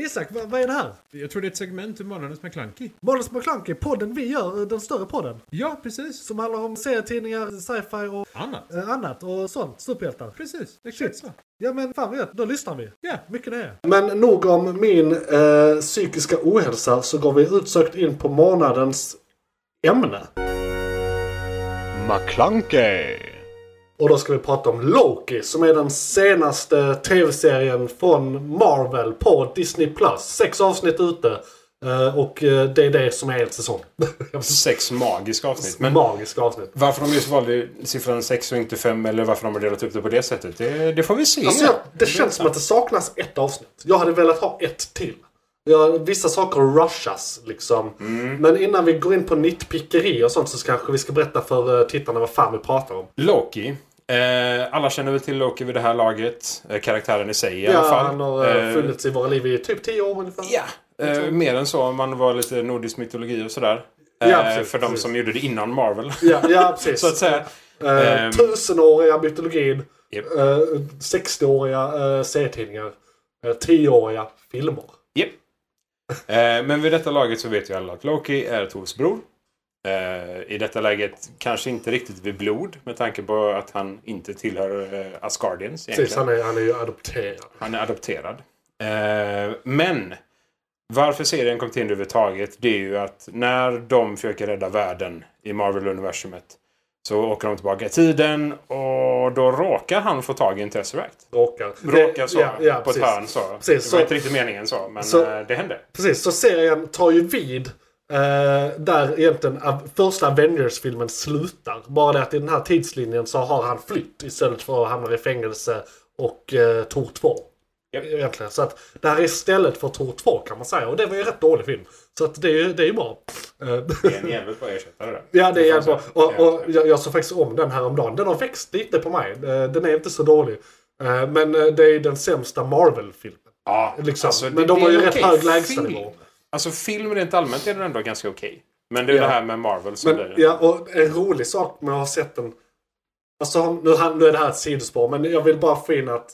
Isak, vad, vad är det här? Jag tror det är ett segment ur Månadens McKlunky. Månadens McKlunky, podden vi gör, den större podden. Ja, precis. Som handlar om serietidningar, sci-fi och Annat. eh, annat och sånt. Superhjältar. Precis, exakt så. Ja men fan gött, då lyssnar vi. Ja. Mycket det är. Men nog om min eh, psykiska ohälsa så går vi utsökt in på månadens ämne. McClunkey. Och då ska vi prata om Loki som är den senaste tv-serien från Marvel på Disney+. Plus. Sex avsnitt ute. Eh, och eh, det är det som är en säsong. Sex magiska avsnitt. Men Magiska avsnitt. varför de just valde siffran 6 och inte 5 eller varför de har delat upp det på det sättet, det, det får vi se. Alltså jag, det känns som att det saknas ett avsnitt. Jag hade velat ha ett till. Ja, vissa saker rushas liksom. Men innan vi går in på nitpickeri och sånt så kanske vi ska berätta för eh, tittarna vad fan vi pratar om. Loki. Eh, alla känner väl till Loki vid det här laget. Eh, karaktären i sig i Ja, alla fall. han har eh, Eh, funnits i våra liv i typ 10 år ungefär. Ja, eh, mer än så om man var lite nordisk mytologi och sådär. Ja, Eh, precis, för de som gjorde det innan Marvel. Ja, ja precis. så att säga. Eh, Ehm. tusenåriga mytologin. Eh, 60-åriga eh, serietidningar. Eh, 10-åriga filmer. Eh, men vid detta laget så vet ju alla att Loki är Tors bror. Eh, I detta läget kanske inte riktigt vid blod med tanke på att han inte tillhör eh, Asgardians egentligen. Precis, han är, han är ju adopterad. Han är adopterad. Eh, men varför serien kom till överhuvudtaget det är ju att när de försöker rädda världen i Marvel-universumet så åker de tillbaka i tiden och då råkar han få tag i en Tesseract. Råkar. Råkar så. Ja, ja, på ett hörn så. Precis, det var så- inte riktigt meningen så, men så- det hände. Precis, så serien tar ju vid eh, där egentligen första Avengers-filmen slutar. Bara det att i den här tidslinjen så har han flytt istället för att hamna i fängelse och eh, Tor 2. Japp. Egentligen. Så att det här är istället för Tor 2 kan man säga. Och det var ju en rätt dålig film. Så att det är ju det är bra. Eh, Det är en jävligt bra ersättare där. Ja, det är jävligt bra. Och, och jag, jag såg faktiskt om den här om dagen. Den har växt lite på mig. Den är inte så dålig. Men det är den sämsta Marvel-filmen. Ja, Liksom. alltså, Men de har ju rätt hög lägstanivå. Alltså film rent allmänt är den ändå ganska okej. Men det är Ja. det här med Marvel som Men, blir... ja, och en rolig sak med att ha sett den. Alltså nu, nu är det här ett sidospår men jag vill bara få in att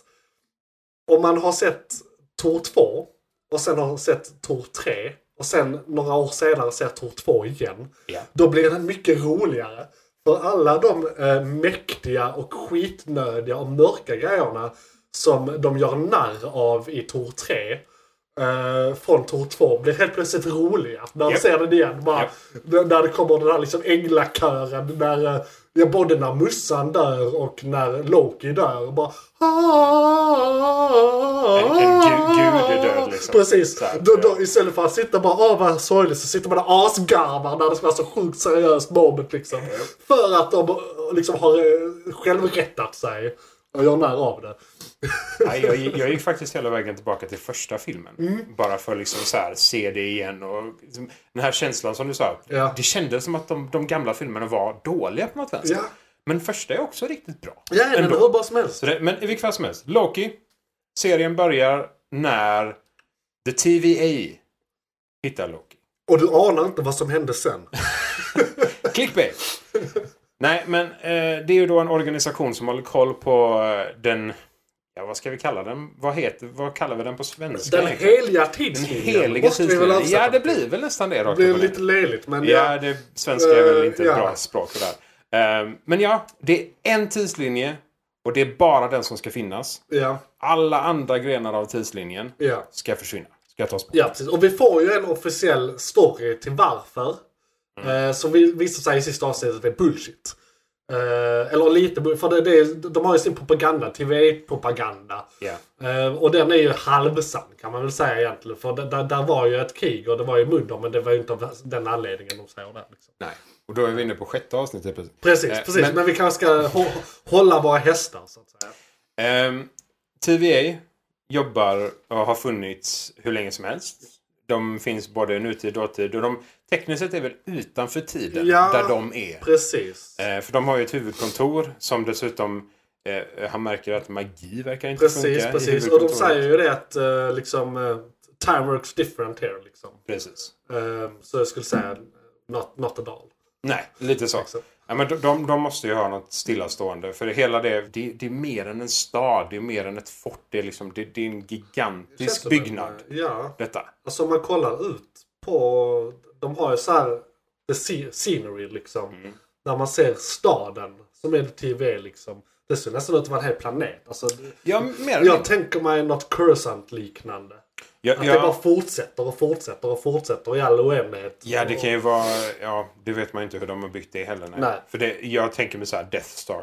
om man har sett Tor 2 och sen har sett Tor 3 och sen några år senare ser Tor 2 igen. Ja. Då blir den mycket roligare. För alla de eh, mäktiga och skitnödiga och mörka grejerna som de gör narr av i Tor 3 eh, från Tor 2 blir helt plötsligt roliga. När man Japp. ser den igen. Bara, Japp. när, det kommer den här liksom änglakören. När, eh, ja, både när Mussan dör och när Loki dör. Bara, En- en gu- gud är död, liksom. Precis. Så då, då, istället för att sitta bara åh vad sorgligt så sitter man där asgarvar när det ska vara så sjukt seriöst moment liksom. För att de eh, liksom har eh, självrättat sig och gör när av det. Nej, jag, jag gick faktiskt hela vägen tillbaka till första filmen. Mm. Bara för att liksom så här, se det igen. Och liksom, den här känslan som du sa. Ja. Det kändes som att de, de gamla filmerna var dåliga på något vänster. Ja. Men första är också riktigt bra. Ja, den är hur bra som helst. Det, men i vilket fall som helst. Loki. Serien börjar när The TVA hittar Loki. Och du anar inte vad som hände sen. Clickbait! Nej, men eh, det är ju då en organisation som håller koll på eh, den... Ja, vad ska vi kalla den? Vad, heter, vad kallar vi den på svenska? Den egentligen? heliga Den tidslinjen. heliga vi väl tidslinjen. Ja, det blir väl nästan det. Det blir lite löjligt men Ja, det svenska är väl inte ett Eh, bra ja. språk för det här. Ehm, men ja, det är en tidslinje och det är bara den som ska finnas. ja, Alla andra grenar av tidslinjen ja. ska försvinna. Ska tas bort. Ja, precis. Och vi får ju en officiell story till varför. Mm. Som vi, visar sig i sista avsnittet är bullshit. Eh, eller lite för det, det de har ju sin propaganda, TV-propaganda. Eh, och den är ju halvsann kan man väl säga egentligen. För det, där, där var ju ett krig och det var ju Munder men det var ju inte av den anledningen de säger det. Liksom. Nej. Och då är vi inne på sjätte avsnittet. Precis. Precis, Eh, precis. Men, men- vi kanske ska hå- hålla våra hästar så att säga. Ehm, TVA jobbar och har funnits hur länge som helst. De finns både nutid och dåtid. Och de tekniskt sett är väl utanför tiden Ja. där de är. Precis. Eh, för de har ju ett huvudkontor som dessutom eh, han märker att magi verkar inte Precis, funka i precis. Och de säger ju det att eh, liksom eh, time works different here liksom. Precis. Eh, så jag skulle säga not, not at all. Nej, lite så. Liksom. Ja, men de, de, de måste ju ha något stillastående. För hela det, det, det är mer än en stad. Det är mer än ett fort. Det är, liksom, det, det är en gigantisk det byggnad. väl, Ja. Detta. Alltså om man kollar ut på... De har ju så här... The sce- scenery liksom. Mm. När man ser staden som är TV liksom. Det ser nästan ut att vara en hel planet. Alltså, Ja, mer jag mindre. tänker mig något Cursant-liknande. Ja, Att ja. det bara fortsätter och fortsätter och fortsätter i all oändlighet. Ja, det kan ju vara... Ja, det vet man inte hur de har byggt det heller. Nej. Nej. För det, jag tänker mig så här Death Star.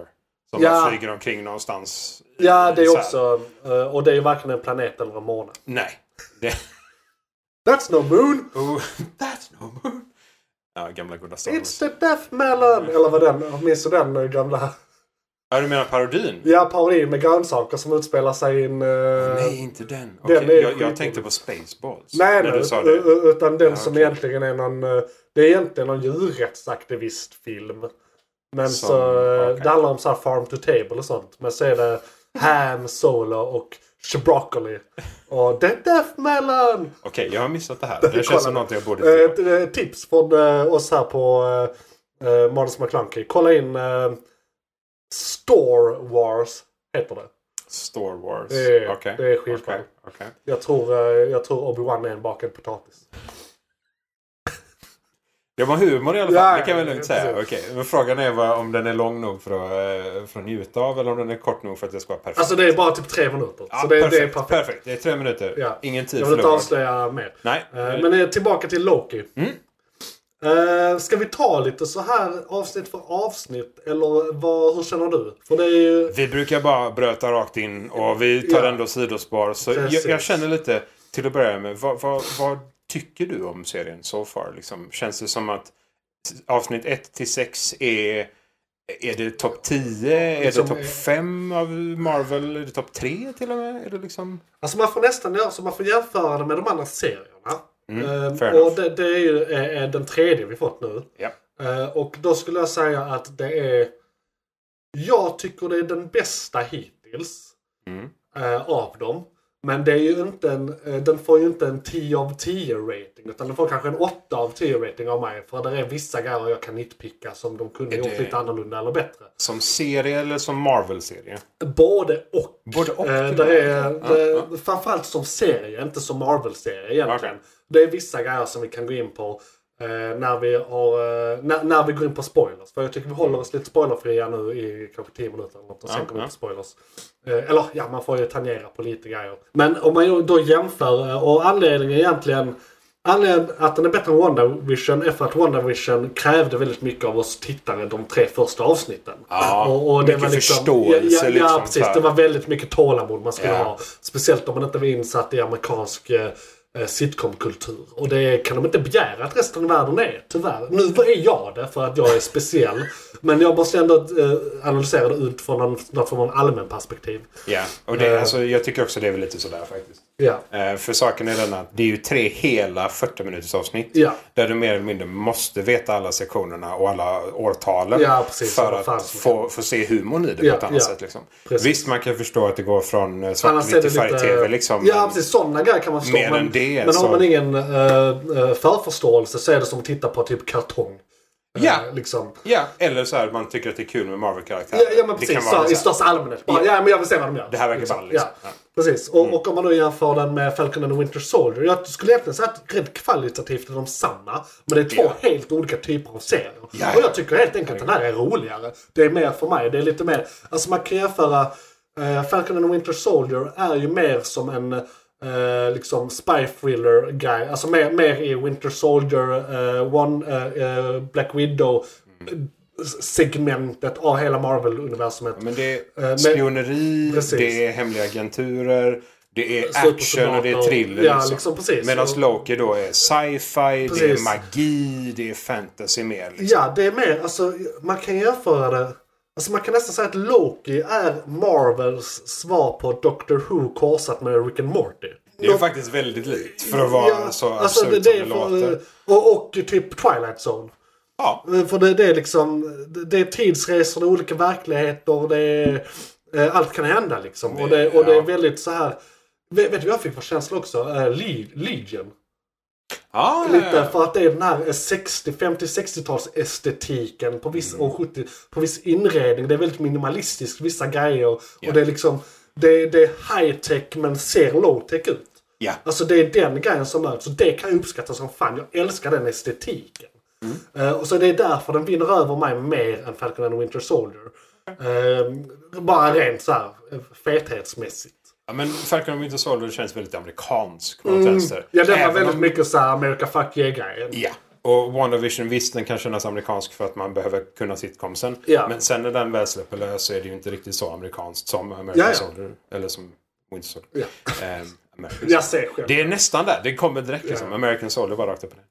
Som Ja. bara flyger omkring någonstans. Ja, det är också... eh, Och det är ju varken en planet eller en måne. Nej. Det... That's no moon! Oh, that's no moon. Ja, gamla goda Star Wars. It's the death melon! Eller vad den... Du den eh, gamla... Ja, du menar parodin? Ja, parodin med grönsaker som utspelar sig i en... eh, Nej, inte den. är jag, jag tänkte på Spaceballs. Nej, när nej. du sa det. Utan den Ja, som okej. egentligen är någon... eh, Det är egentligen någon djurrättsaktivistfilm. Men Som- så... okej. Det handlar om så här farm to table och sånt. Men så är det ham, solo och broccoli. Och the death melon! Okej, jag har missat det här. Det känns som något jag borde Eh, se. ett, eh, tips från eh, oss här på uh, Måns McClunky. Kolla in uh, Store Wars. Heter det. Star Wars. Det är- Okej. det är skitbra. Okej, okej. Jag tror, jag tror Obi-Wan är en bakad potatis. Det var humor i alla fall. Ja, det kan vi lugnt säga. Okej, Men frågan är vad, om den är lång nog för att, eh, för att njuta av eller om den är kort nog för att det ska vara perfekt. Alltså det är bara typ tre minuter. ja, så det, perfekt, det är perfekt. perfekt. Det är tre minuter. Ja. Ingen tid Jag vill inte förlorad. avslöja mer. Nej. Eh, Men tillbaka till Loki. Mm. Eh, ska vi ta lite så här avsnitt för avsnitt? Eller vad, hur känner du? För det är ju... Vi brukar bara bröta rakt in och vi tar Ja. ändå sidospår. Så jag, jag känner lite, till att börja med, vad, vad, vad tycker du om serien so far? Liksom, känns det som att avsnitt 1 till 6 är... Är det topp 10? Är Liksom, det topp 5 av Marvel? Är det topp 3 till och med? Är det liksom... Alltså man får nästan göra så man får jämföra det med de andra serierna. Mm, Eh, fair och det, det är ju eh, eh, den tredje vi fått nu. Ja. Eh, och då skulle jag säga att det är... Jag tycker det är den bästa hittills. Mm. eh, av dem. Men det är ju inte en, eh, den får ju inte en 10 av 10 rating. Utan den får kanske en 8 av 10 rating av mig. För det är vissa grejer jag kan nitpicka som de kunde Är gjort det- lite annorlunda eller bättre. Som serie eller som Marvel-serie? Både och. Både och. Eh, med. är, det, ja. Framförallt som serie, inte som Marvel-serie egentligen. Okej. Det är vissa grejer som vi kan gå in på eh, när, vi har, eh, när, när vi går in på spoilers. För jag tycker vi håller oss lite spoilerfria nu i kanske 10 minuter eller något. Och sen Ja, kommer vi ja. på spoilers. Eh, eller ja, man får ju tangera på lite grejer. Men om man då jämför, eh, och anledningen egentligen Anledningen att den är bättre än WandaVision är för att WandaVision krävde väldigt mycket av oss tittare de tre första avsnitten. Ja, mycket förståelse, Ja, ja, liksom, ja precis. här. Det var väldigt mycket tålamod man skulle Ja. ha. Speciellt om man inte var insatt i amerikansk eh, Eh, sitcomkultur. Och det kan de inte begära att resten av världen är, tyvärr. Nu är jag det för att jag är speciell. Men jag måste ändå eh, analysera det utifrån något form av allmän perspektiv. Ja, och det, Eh. alltså, jag tycker också det är väl lite sådär faktiskt. Ja. Eh, för saken är den att det är ju tre hela 40 minuters avsnitt. Ja. Där du mer eller mindre måste veta alla sektionerna och alla årtalen. Ja, precis. För fan att få, få se humorn i det Ja, på ett annat sätt. Liksom. Visst, man kan förstå att det går från svartvitt till färg-tv. Liksom, Ja, precis. Sådana grejer kan man förstå. Men, det, men så- har man ingen uh, förförståelse så är det som att titta på typ kartong. Eh, Ja. liksom. Ja, eller så här man tycker att det är kul med Marvel-karaktärer. Ja, ja men precis. Så, I största allmänhet. Bara, ja. men jag vill se vad de gör. Det här verkar ball, liksom. Ja. Precis. Och, och om man då jämför den med Falcon and the Winter Soldier. Jag skulle egentligen säga att rent kvalitativt är de samma. Men det är två Ja. helt olika typer av serier. Ja, Och ja. jag tycker helt enkelt att den här är roligare. Det är mer för mig. Det är lite mer... Alltså man kan jämföra... Uh, Falcon and the Winter Soldier är ju mer som en eh, liksom spy thriller guy. Alltså mer, mer i Winter Soldier, eh, One, eh, eh, Black Widow Mm. eh, segmentet av hela Marvel-universumet. Men det är men- spioneri, Precis. det är hemliga agenturer, det är action och det är thriller. Ja, liksom. liksom. Medan Loki då är sci-fi, det är magi, det är fantasy mer. Liksom. Ja, det är mer, alltså man kan jämföra det. Alltså man kan nästan säga att Loki är Marvels svar på Doctor Who korsat med Rick and Morty. Det är faktiskt väldigt likt för att vara Ja, så alltså absurt det, det som det låter. och, och typ Twilight Zone. Ja, För det, det är liksom, det- det är tidsresor, det är olika verkligheter, det är, eh, allt kan hända liksom. Och det, och det är Ja. väldigt så här. Vet, du vad jag fick för känsla också? Uh. Ja, Lite för att det är den här 60, 50-60-tals estetiken på viss, och 70 på viss inredning. Det är väldigt minimalistiskt vissa grejer. Ja. Och det är liksom det, det är high tech men ser low tech ut. Ja. Alltså det är den grejen som möts. Så det kan jag uppskatta som fan. Jag älskar den estetiken. Eh, och så det är därför den vinner över mig mer än Falcon and Winter Soldier. Eh, bara rent så här eh, fethetsmässigt. Ja, men Falcon Winter Soldier känns väldigt amerikansk på något vänster. Mm. Ja, det var Även väldigt om- mycket så här America Fuck Yeah-grejen. Ja. Och WandaVision visst, den kan kännas amerikansk för att man behöver kunna sitcomsen. Ja. Men sen när den väl släpper lös så är det ju inte riktigt så amerikanskt som American Ja, ja. Soldier. Eller som Winter Soldier. Ja. American Jag ser själv. Det är nästan där. Det kommer direkt liksom. American Soldier bara rakt upp och ner.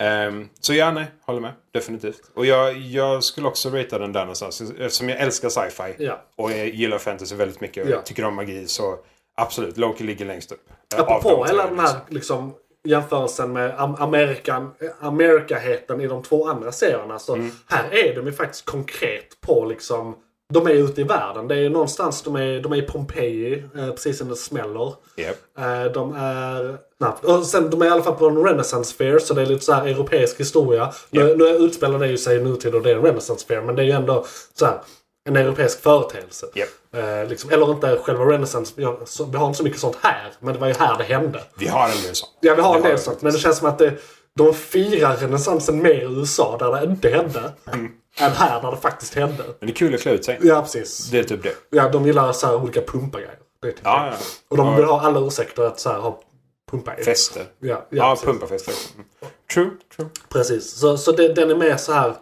Ehm, så ja, nej. Håller med. Definitivt. Och jag, jag skulle också ratea den där någonstans. Eftersom jag älskar sci-fi. Ja. Och jag gillar fantasy väldigt mycket. Och Ja. jag tycker om magi. Så absolut. Loki ligger längst upp. Eh, Apropå hela den här liksom, jämförelsen med am Amerikan, Amerikaheten i de två andra serierna. Så Mm. här är de ju faktiskt konkret på liksom de är ute i världen. Det är någonstans, de är, de är i Pompeji eh, precis när det smäller. Japp. Eh, de är... Snabbt. Och sen, de är i alla fall på en Renaissance Fair så det är lite så här europeisk historia. Nu, Japp. nu utspelar det ju sig i nutid och det är en Renaissance Fair men det är ju ändå så här, en europeisk företeelse. Japp. Eh, liksom, eller inte själva Renaissance. Vi har, vi har inte så mycket sånt här. Men det var ju här det hände. Vi har en del sånt. Ja, vi har Det en del vi sånt. Men det känns som att det, de firar renässansen mer i USA där det inte hände. Mm. Än här där det faktiskt hände. Men det är kul att klä ut sig. Ja, precis. Det är typ det. Ja, de gillar så här olika pumpagrejer. Det är typ Ja, det. ja. Och de vill ha alla ursäkter att så här, ha pumpa i. Fester. Ja, ja, Ja, pumpafester. True, true. Precis. Så, så det, den är mer så här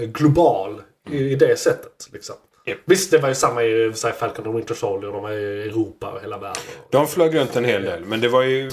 eh, global i, i det sättet. Liksom. Japp. Visst, det var ju samma i så här, Falcon och Winter Soldier. De var i Europa och hela världen. De flög runt en hel del. Men det var ju...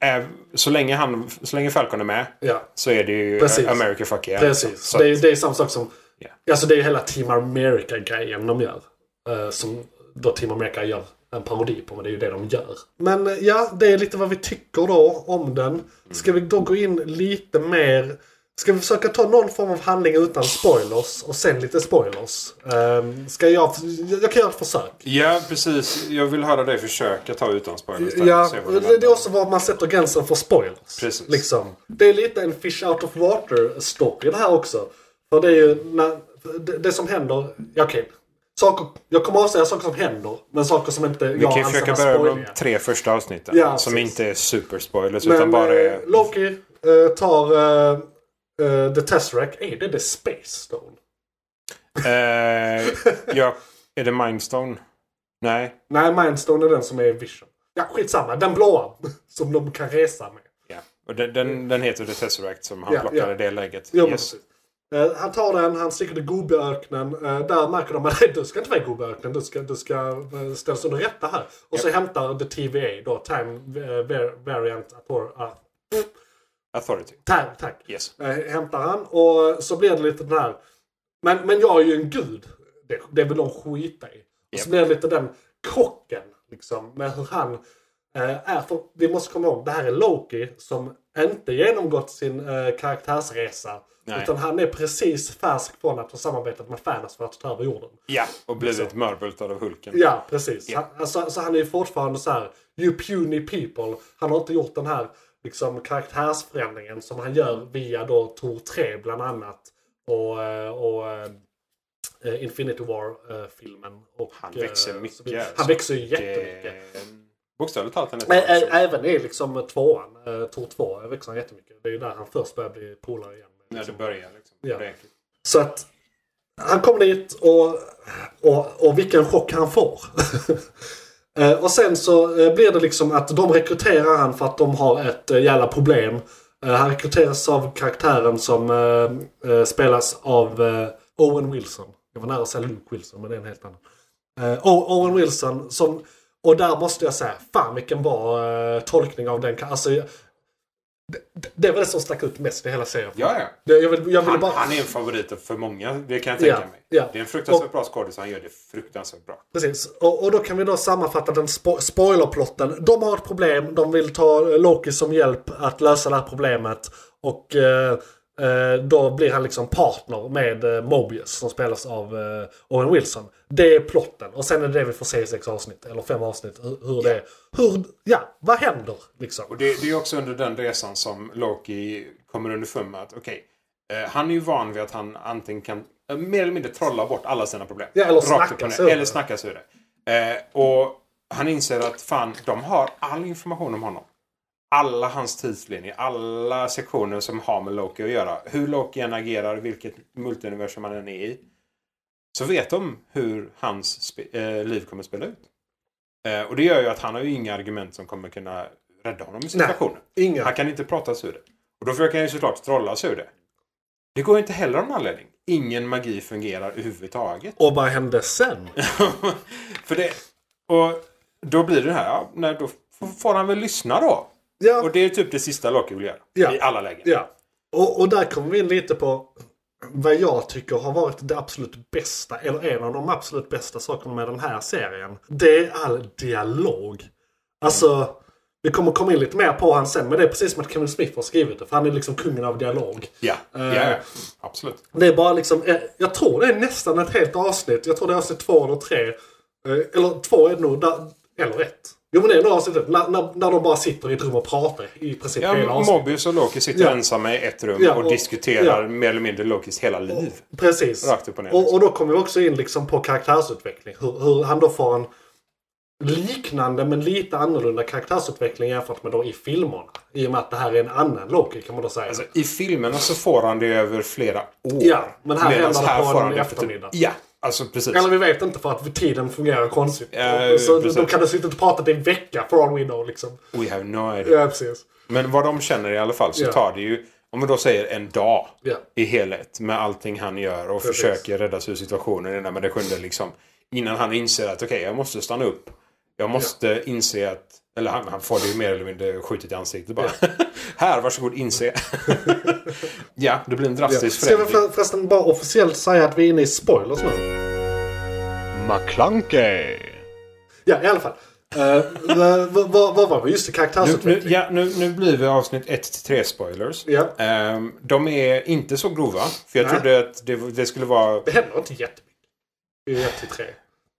Äv- så, länge han, så länge Falcon är med Ja, så är det ju Precis. America fuck yeah. precis. Så, det, är, det är samma sak som... Ja. Alltså det är hela Team America-grejen de gör. Eh, som då Team America gör en parodi på, men det är ju det de gör. Men eh, ja, det är lite vad vi tycker då om den. Ska vi då gå in lite mer... Ska vi försöka ta någon form av handling utan spoilers och sen lite spoilers? Um, ska jag... Jag kan göra ett försök. ja, precis. Jag vill höra dig försöka ta utan spoilers. där. Ja, det, det är också var man sätter gränsen för spoilers. Precis. Liksom. Det är lite en fish out of water story det här också. För det är ju när, det, det som händer, ja, okej. Saker, jag kommer avslöja saker som händer, men saker som inte Vi jag kan ju försöka börja med de tre första avsnitten. Ja, som precis. inte är superspoilers Men utan bara eh, är... Loki eh, tar eh, eh, The Tesseract. Är det The Space Stone? Eh, ja, är det Mindstone? Nej. Nej, Mindstone är den som är Vision. Ja, skitsamma. Den blåa. Som de kan resa med. Ja. Och den, den, den heter The Tesseract som han Ja, plockade ja. i det läget. Men yes. Eh, han tar den, han sticker till Gobiöknen. Uh, där märker de att du ska inte vara i Gobiöknen. Du ska, du ska uh, ställas under rätta här. Och så hämtar the TVA då, Time uh, var- Variant Author- uh, Authority. tack, tack. Yes. Eh, hämtar han och så blir det lite den här... Men, men jag är ju en gud. Det, det vill de skita i. Och så blir det lite den krocken liksom med hur han eh, är. För vi måste komma ihåg, det här är Loki som inte genomgått sin eh, karaktärsresa. Nej. Utan han är precis färsk från att ha samarbetat med Thanos för att ta över jorden. Ja, och blivit Liksom. mörbultad av Hulken. Ja, precis. Ja. Han, alltså, så han är ju fortfarande så här, you puny people. Han har inte gjort den här liksom, karaktärsförändringen som han gör via då Tor 3 bland annat. Och, eh, och eh, Infinity War-filmen. Han växer eh, mycket, så. Han växer ju jättemycket. Bokstavligt talat en Ä- ä- Även i liksom tvåan, Tor 2, växer han jättemycket. Det är ju där han först börjar bli polare igen. När det börjar liksom. Ja. Så att han kommer dit och, och, och vilken chock han får. Eh, och sen så eh, blir det liksom att de rekryterar han för att de har ett eh, jävla problem. Han rekryteras av karaktären som spelas av Owen Wilson. Jag var nära att säga Luke Wilson men det är en helt annan. Owen Wilson som... Och där måste jag säga, fan vilken bra eh, tolkning av den. Alltså, det, det var det som stack ut mest i hela serien. Ja, ja. Jag vill, jag vill Han, bara... han är en favorit för många, det kan jag tänka Ja, mig. ja. Det är en fruktansvärt bra skådis och han gör det fruktansvärt bra. Precis. Och, och då kan vi då sammanfatta den spo spoilerplotten. De har ett problem. De vill ta Loki som hjälp att lösa det här problemet. Och eh, då blir han liksom partner med eh, Mobius som spelas av eh, Owen Wilson. Det är plotten. Och sen är det det vi får se i sex avsnitt, eller fem avsnitt. Hur, det hur, ja, vad händer liksom? Och det, det är också under den resan som Loki kommer underfund med att okej, eh, han är ju van vid att han antingen kan eh, mer eller mindre trolla bort alla sina problem. Ja, eller snacka sig ur Eller det. snacka sig ur det. Eh, och han inser att fan, de har all information om honom. Alla hans tidslinjer, alla sektioner som har med Loki att göra. Hur Loki än agerar, vilket multiversum han än är i. Så vet de hur hans eh, liv kommer att spela ut. Eh, och det gör ju att han har ju inga argument som kommer kunna rädda honom i situationen. Inga. Han kan inte prata sig ur det. Och då försöker han ju såklart trolla sig ur det. Det går inte heller av någon anledning. Ingen magi fungerar överhuvudtaget. Och vad hände sen? För det, och då blir det här, ja, nej, då får han väl lyssna då. Ja, Och det är typ det sista Loki vill göra. Ja. I alla lägen. ja. Och, och där kommer vi in lite på vad jag tycker har varit det absolut bästa, eller en av de absolut bästa sakerna med den här serien. Det är all dialog. Alltså, vi kommer komma in lite mer på han sen, men det är precis som att Kevin Smith har skrivit det. För han är liksom kungen av dialog. Ja, ja, ja. absolut. Det är bara liksom, eh, jag tror det är nästan ett helt avsnitt. Jag tror det är avsnitt två eller tre. Eh, Eller två är det nog, eller ett. Jo men det är nog avsnittet när, när, när de bara sitter i ett rum och pratar i princip hela Ja, avsnittet. Mobius och Loki sitter Ja. ensamma i ett rum Ja, och, och- diskuterar ja. mer eller mindre Lokis hela liv. Precis. Rakt upp och ner, Och, liksom. och då kommer vi också in liksom på karaktärsutveckling. Hur, hur han då får en liknande men lite annorlunda karaktärsutveckling jämfört med då i filmerna. I och med att det här är en annan Loki kan man då säga. Alltså, I filmerna så får han det över flera år. Ja, men här händer det på en efter eftermiddag. Typ, ja, alltså precis. Eller vi vet inte för att tiden fungerar konstigt. Ja, så precis. då kan sitta och prata i en vecka for all we know liksom. We have no idea. Ja, precis. Men vad de känner i alla fall så Ja. tar det ju, om vi då säger en dag Ja. i helhet med allting han gör och Precis. försöker rädda sig ur situationen innan med det sjunde liksom. Innan han inser att okej, jag måste stanna upp. Jag måste inse att, eller han, han får det ju mer eller mindre skjutet i ansiktet bara. Här, varsågod inse. ja, det blir en drastisk Ska vi förändring. för, förresten bara officiellt säga att vi är inne i spoilers nu? McClunkey. Ja, i alla fall. Uh, vad, var vi? Just det, Nu, karaktärsutveckling. nu, ja, nu, nu blir vi avsnitt 1-3 spoilers. Ja. Ehm, de är inte så grova. För jag Nej. trodde att det, det skulle vara Det händer inte jättemycket. Det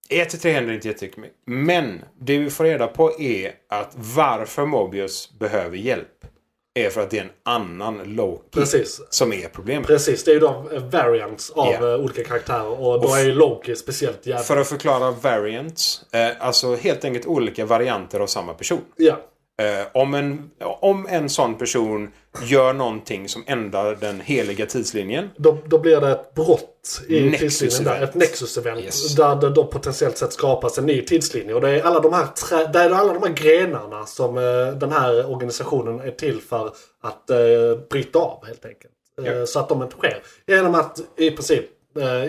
är 1 till 3. 1 till 3 händer inte jättemycket. Men det vi får reda på är att varför Mobius behöver hjälp är för att det är en annan Loki Precis. som är problemet. Precis, det är ju de eh, variants av eh, olika karaktärer. Och då Och är ju Loki speciellt jävla... För att förklara variants, eh, alltså helt enkelt olika varianter av samma person. Ja. Eh, om, en, om en sån person gör någonting som ändrar den heliga tidslinjen Då, då blir det ett brott i Nexus tidslinjen där. Ett Nexus-event. Yes. Där det då potentiellt sett skapas en ny tidslinje. Och det är alla de här, trä, det är alla de här grenarna som eh, den här organisationen är till för att eh, bryta av helt enkelt. Eh, Ja. Så att de inte sker. Genom att i princip,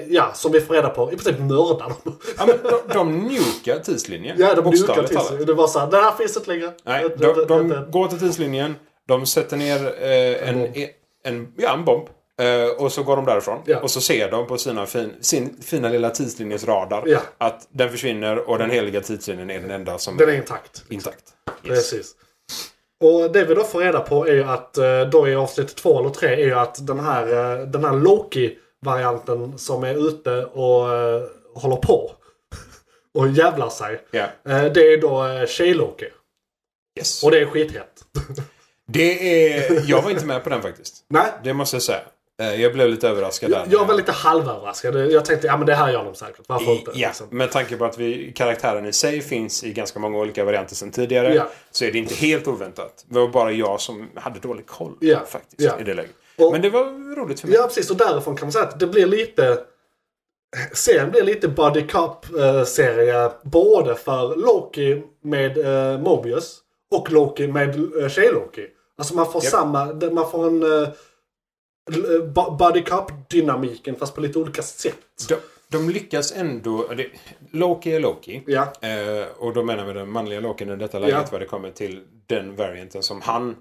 ja som vi får reda på, i princip mörda dem. Ja, men de, de nukar tidslinjen. ja, de talat. sig. Det var såhär, det här finns inte längre. Nej, de, de går till tidslinjen. De sätter ner eh, en, bomb. en, ja, en bomb. Eh, och så går de därifrån. Ja. Och så ser de på sina fin, sin fina lilla tidslinjes radar Ja. att den försvinner och den heliga tidslinjen är den enda som Den är intakt. intakt. Yes. Precis. Och det vi då får reda på är ju att eh, då i avsnitt två eller tre är ju att den här, eh, den här Loki-varianten som är ute och eh, håller på och jävlar sig. Ja. eh, Det är då eh, Tjej-Loki. Yes. Och det är skithett. Det är... Jag var inte med på den faktiskt. Nej, Det måste jag säga. Eh, Jag blev lite överraskad där. jag var lite halvöverraskad. Jag tänkte ja men det här gör de säkert. Varför inte? Ja, liksom. med tanke på att vi, karaktären i sig finns i ganska många olika varianter sedan tidigare. Ja. Så är det inte helt oväntat. Det var bara jag som hade dålig koll Ja, faktiskt ja. i det läget. Och- Men det var roligt för mig. Ja, precis. Och därifrån kan man säga att det blir lite... Serien blir lite Buddy Cup-serie. Både för Loki med eh, Mobius och Loki med eh, Tjej-Loki. Alltså man får Japp. samma... Man får en... Uh, Buddy Cup-dynamiken fast på lite olika sätt. De, de lyckas ändå... Det, Loki är Loki. Ja. Eh, och då menar vi den manliga Loki i detta läget Ja. vad det kommer till den varianten som han eh,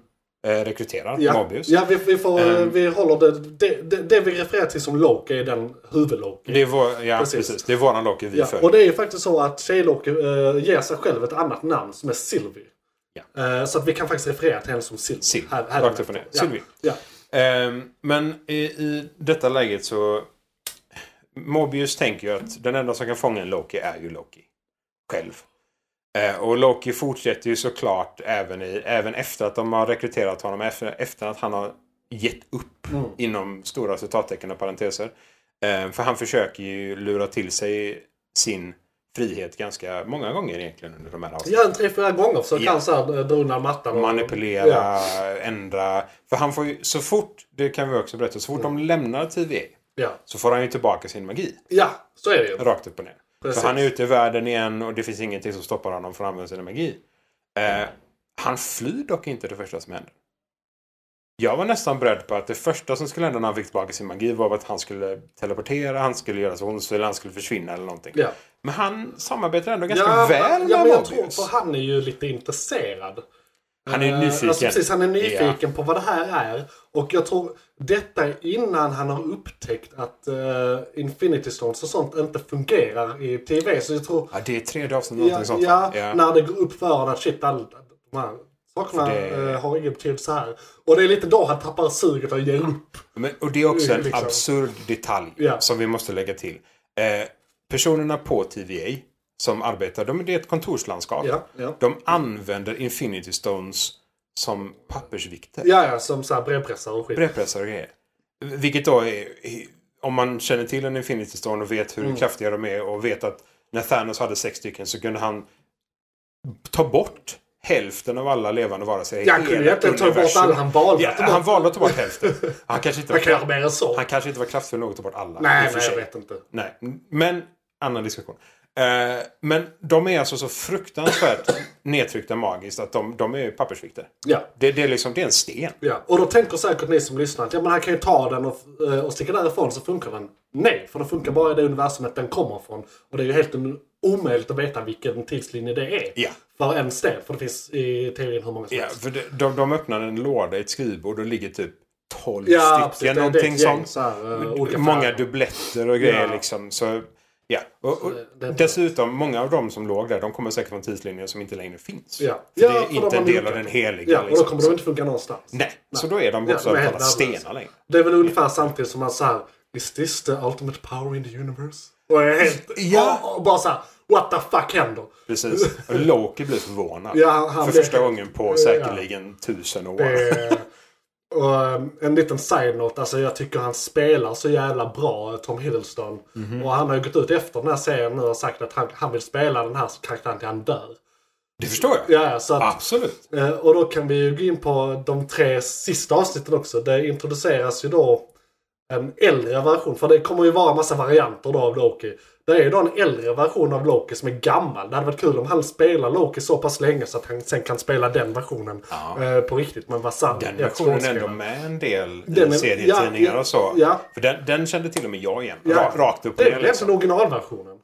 rekryterar, Ja, Mobius. ja vi, vi, får, eh, Ehm. vi håller det, det, det... Det vi refererar till som Loki är den huvud-Loki. Det är vår, ja, Precis. precis. Det är våran Loki vi Ja, följer. och det är ju faktiskt så att Tjej-Loki uh, ger sig själv ett annat namn som är Sylvie. Ja. Eh, så att vi kan faktiskt referera till henne som Sylvie. Sylvie, Här, här rakt upp och ner. Ja. Sylvie. Ja. Ehm, men i, i detta läget så... Mobius tänker ju att den enda som kan fånga en Loki är ju Loki. Själv. Eh, och Loki fortsätter ju såklart även, i, även efter att de har rekryterat honom. Efter, efter att han har gett upp Mm. inom stora citattecken och parenteser. Eh, för han försöker ju lura till sig sin frihet ganska många gånger egentligen under de här avsnitten. Ja, tre, fyra gånger så Ja. han så här, dra undan mattan. och- Manipulera, Ja. ändra. För han får ju, så fort, det kan vi också berätta, så fort de lämnar TVA Ja. så får han ju tillbaka sin magi. ja, så är det ju. Rakt upp och ner. Precis. För han är ute i världen igen och det finns ingenting som stoppar honom från att använda sin magi. Eh, han flyr dock inte det första som händer. Jag var nästan beredd på att det första som skulle hända när han fick tillbaka sin magi var att han skulle teleportera, han skulle göra så hon eller han skulle försvinna eller någonting. Ja. Men han samarbetar ändå ganska Ja, väl ja, med men jag tror, för han är ju lite intresserad. Han är Eh, nyfiken. Alltså precis, han är nyfiken på vad det här är. Och jag tror detta innan han har upptäckt att uh, Infinity Stones och sånt inte fungerar i TV. Så jag tror... Ja, det är tredje avsnittet, Ja, sånt. ja, ja. när det går upp för honom att shit, all, de här sakerna det- eh, har ingen betydelse här. Och det är lite då han tappar suget och ger upp. Men, och det är också en Liksom. absurd detalj Ja. som vi måste lägga till. Eh, personerna på TVA som arbetar, de, det är ett kontorslandskap. Ja, ja. De använder Infinity Stones som pappersvikter. Ja, ja, som så här brevpressar och skit. Brevpressar och grejer. Vilket då är, om man känner till en Infinity Stone och vet hur Mm. kraftiga de är och vet att när Thanos hade sex stycken så kunde han ta bort hälften av alla levande varelser i Jag kunde hela egentligen ta bort universum. alla han valde Ja, att ta bort. han valde att ta bort hälften. Han kanske inte var, än så. han kanske inte var kraftfull nog att ta bort alla. Nej, nej, jag vet inte. Nej, men annan diskussion. Eh, men de är alltså så fruktansvärt nedtryckta magiskt att de, de är pappersvikter. Ja. Det, det, är liksom, det är en sten. Ja, och då tänker säkert ni som lyssnar att ja, men han kan ju ta den och, eh, och sticka därifrån så funkar den. Nej, för den funkar bara i det universumet den kommer från. Och det är ju helt omöjligt att veta vilken tidslinje det är. Ja. För en sten, för det finns i teorin hur många som Ja, helst. för de, de, de öppnar en låda i ett skrivbord och det ligger typ 12 Ja, stycken. Det- det någonting gäng sånt. så här, eh, Många färger. dubbletter och grejer Ja. liksom. Så, ja. och, och det- det dessutom, många av dem som låg där, de kommer säkert från tidslinjer som inte längre finns. Ja. För Ja, det är de inte en del av den heliga. Ja, och då liksom. kommer de inte funka någonstans. Nej, så då är de Ja, bokstavligt de är talat stenar längre. Det är väl ungefär samtidigt som man så här. Is this the ultimate power in the universe? Och är helt... Ja. och, bara så här. What the fuck händer? Precis. Och Loki blir förvånad. Ja, han- han för första gången på Ja. säkerligen tusen år. Det, och um, en liten side-note, alltså jag tycker han spelar så jävla bra, Tom Hiddleston. Mhm. Och han har ju gått ut efter den här serien nu och sagt att han, han vill spela den här karaktären till han dör. Det förstår jag. Ja, så att, Absolut. eh, och då kan vi ju gå in på de tre sista avsnitten också. Det introduceras ju då en äldre version, för det kommer ju vara en massa varianter då av Loki. Det är ju då en äldre version av Loki som är gammal. Det hade varit kul om han spelar Loki så pass länge så att han sen kan spela den versionen Ja. eh, på riktigt. Men vad sant. Den versionen är ändå med en del Den är- i serietidningar ja, och så. ja. För den, den kände till och med jag igen. Ja. Ra- Rakt upp och Det är ner liksom. originalversionen.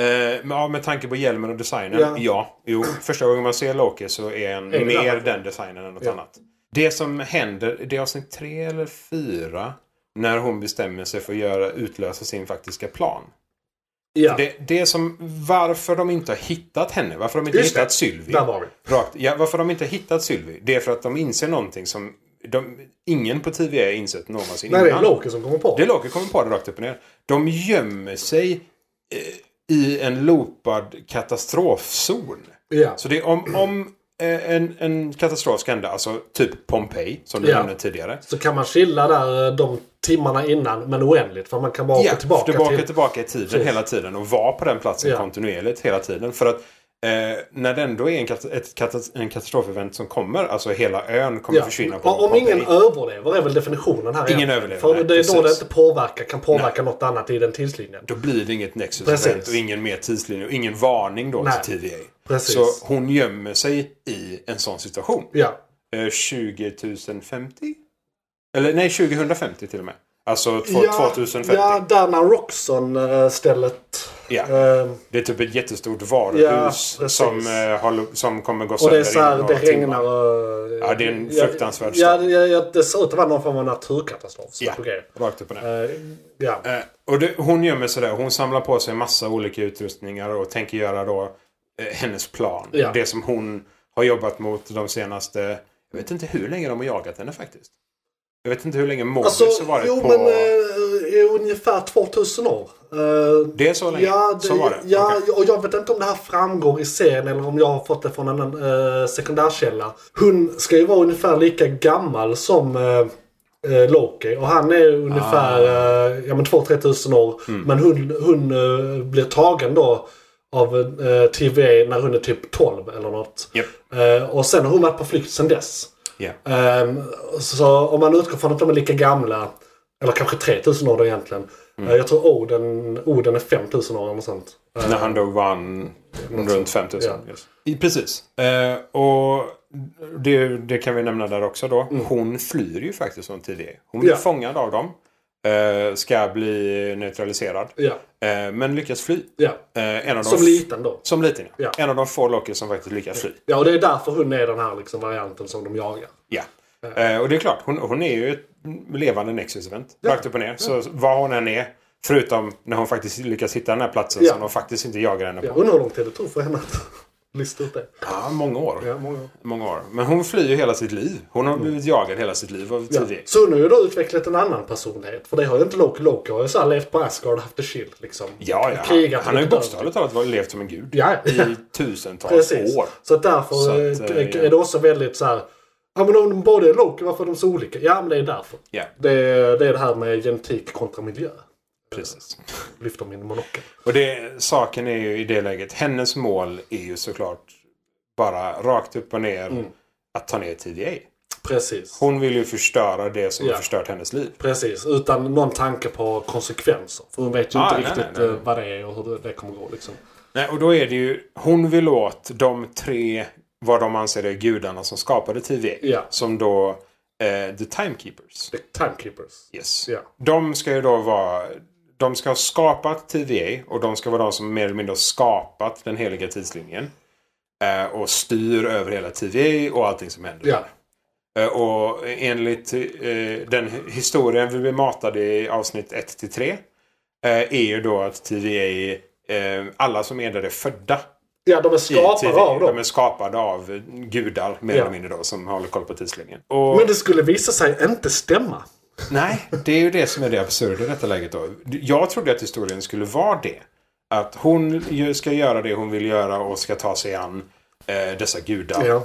Eh, men, ja, med tanke på hjälmen och designen. Ja. Ja. Jo, första gången man ser Loki så är en Är mer den? den designen än något Ja. annat. Det som händer, det är avsnitt tre eller fyra. När hon bestämmer sig för att göra, utlösa sin faktiska plan. Ja, Det, det som, varför de inte har hittat henne, varför de inte Just det. hittat Sylvie. där var vi. Rakt, ja, varför de inte har hittat Sylvie, det är för att de inser någonting som de, ingen på TVA har insett någonsin Nej, det är innan. Loki som kommer på Det är Loki kommer på det rakt upp och ner. De gömmer sig eh, i en loopad katastrofzon. Ja. Så det är om, om en, en katastrof ska hända, alltså typ Pompeji som du Ja. nämnde tidigare. Så kan man chilla där eh, de timmarna innan, men oändligt. För man kan bara åka tillbaka, tillbaka, till... tillbaka i tiden Precis. hela tiden och vara på den platsen Ja. kontinuerligt hela tiden. För att eh, när det ändå är en, kat- ett en katastrofevent som kommer, alltså hela ön kommer Ja. försvinna på Om Pompeji. ingen överlever är väl definitionen här Ingen överlever, För nej, det är då det inte påverkar, kan påverka något annat i den tidslinjen. Då blir det inget Nexus event och ingen mer tidslinje och ingen varning då Nej. till TVA. Precis. Så hon gömmer sig i en sån situation. Ja. Eh, 2050? Eller nej, 2050 till och med. Alltså två, 2050. Ja, där när Roxxon-stället... Ja. Eh, Det är typ ett jättestort Ja, varuhus precis. som, eh, har, som kommer gå och sönder det är så här, det regnar och... Ja, det är en fruktansvärd ja, ja, ja, det ser ut att vara någon form av naturkatastrof Ja, rakt upp och ner. Eh, ja. Eh, och det, hon gömmer sig där. Hon samlar på sig massa olika utrustningar och tänker göra då eh, hennes plan. Ja. Det som hon har jobbat mot de senaste... Jag vet inte hur länge de har jagat henne faktiskt. Jag vet inte hur länge Morbius Alltså, har varit jo på... men ungefär 2000 år. Eh, Det är så länge? Ja, det, Så var det? ja Okej. och jag vet inte om det här framgår i serien eller om jag har fått det från en uh, sekundärkälla. Hon ska ju vara ungefär lika gammal som eh, Loki och han är ungefär Ah. uh, ja, men 2-3 tusen år. Mm. Men hon, hon blir tagen då av uh, TVA när hon är typ 12 eller något. Eh, och sen har hon varit på flykt sen dess. Ehm, så om man utgår från att de är lika gamla, eller kanske 3000 år då egentligen. Mm. Eh, jag tror Oden, Oden är 5000 år eller sånt. Eh, När han var han runt 5000. Ja. Yes. Precis. Eh, och det, det kan vi nämna där också då. Hon flyr ju faktiskt från TVA. Hon blir Mm. Ja. fångad av dem. Eh, ska bli neutraliserad. Ja, Eh, men lyckas fly. ja. Eh, en av de Som liten då. Som liten ja. Ja. En av de få Loki som faktiskt lyckas fly. Ja, och det är därför hon är den här liksom, varianten som de jagar. Ja. Eh, och det är klart, hon, hon är ju ett levande Nexus-event. Rakt upp och ner. Så var hon än är. Förutom när hon faktiskt lyckas hitta den här platsen Ja. som de faktiskt inte jagar henne på. Ja, undrar hur lång tid det tog för henne att lista ut det. Ja, många år. Ja, många år. Många år. Men hon flyr ju hela sitt liv. Hon har blivit jagad hela sitt liv av Ja. Så hon har ju då utvecklat en annan personlighet. För det har ju inte Loki. Loki har ju så här levt på Asgard och haft det chill liksom. Ja, ja. Krigat Han har ju bokstavligt talat levt som en gud. Ja. I tusentals Precis. år. Så därför Så att, eh, ja. är det också väldigt så här. Ja men om de båda är Loki, varför är de så olika? Ja men det är därför. Ja, Det är det, är det här med genetik kontra miljö. precis. Lyfter min monokel. Och det, saken är ju i det läget, hennes mål är ju såklart bara rakt upp och ner Mm. att ta ner TVA. Precis. Hon vill ju förstöra det som Ja. har förstört hennes liv. Precis. Utan någon tanke på konsekvenser. För hon vet ju Ah, inte nej, riktigt nej, nej. eh, vad det är och hur det, det kommer gå liksom. Nej, och då är det ju, hon vill åt de tre, vad de anser är gudarna som skapade TVA. Ja. Som då, eh, The Timekeepers. The Timekeepers. Yes. Ja. De ska ju då vara... De ska ha skapat TVA och de ska vara de som mer eller mindre har skapat den heliga tidslinjen. Eh, och styr över hela TVA och allting som händer. Ja. Eh, och enligt eh, den historien vi blir matade i avsnitt 1 till 3 eh, är ju då att TVA, alla som är där är födda Ja, de är i skapare TVA. av dem. De är skapade av gudar mer Ja. eller mindre då som håller koll på tidslinjen. Och, Men det skulle visa sig inte stämma. Nej, det är ju det som är det absurda i detta läget då. Jag trodde att historien skulle vara det. Att hon ska göra det hon vill göra och ska ta sig an eh, dessa gudar. Ja.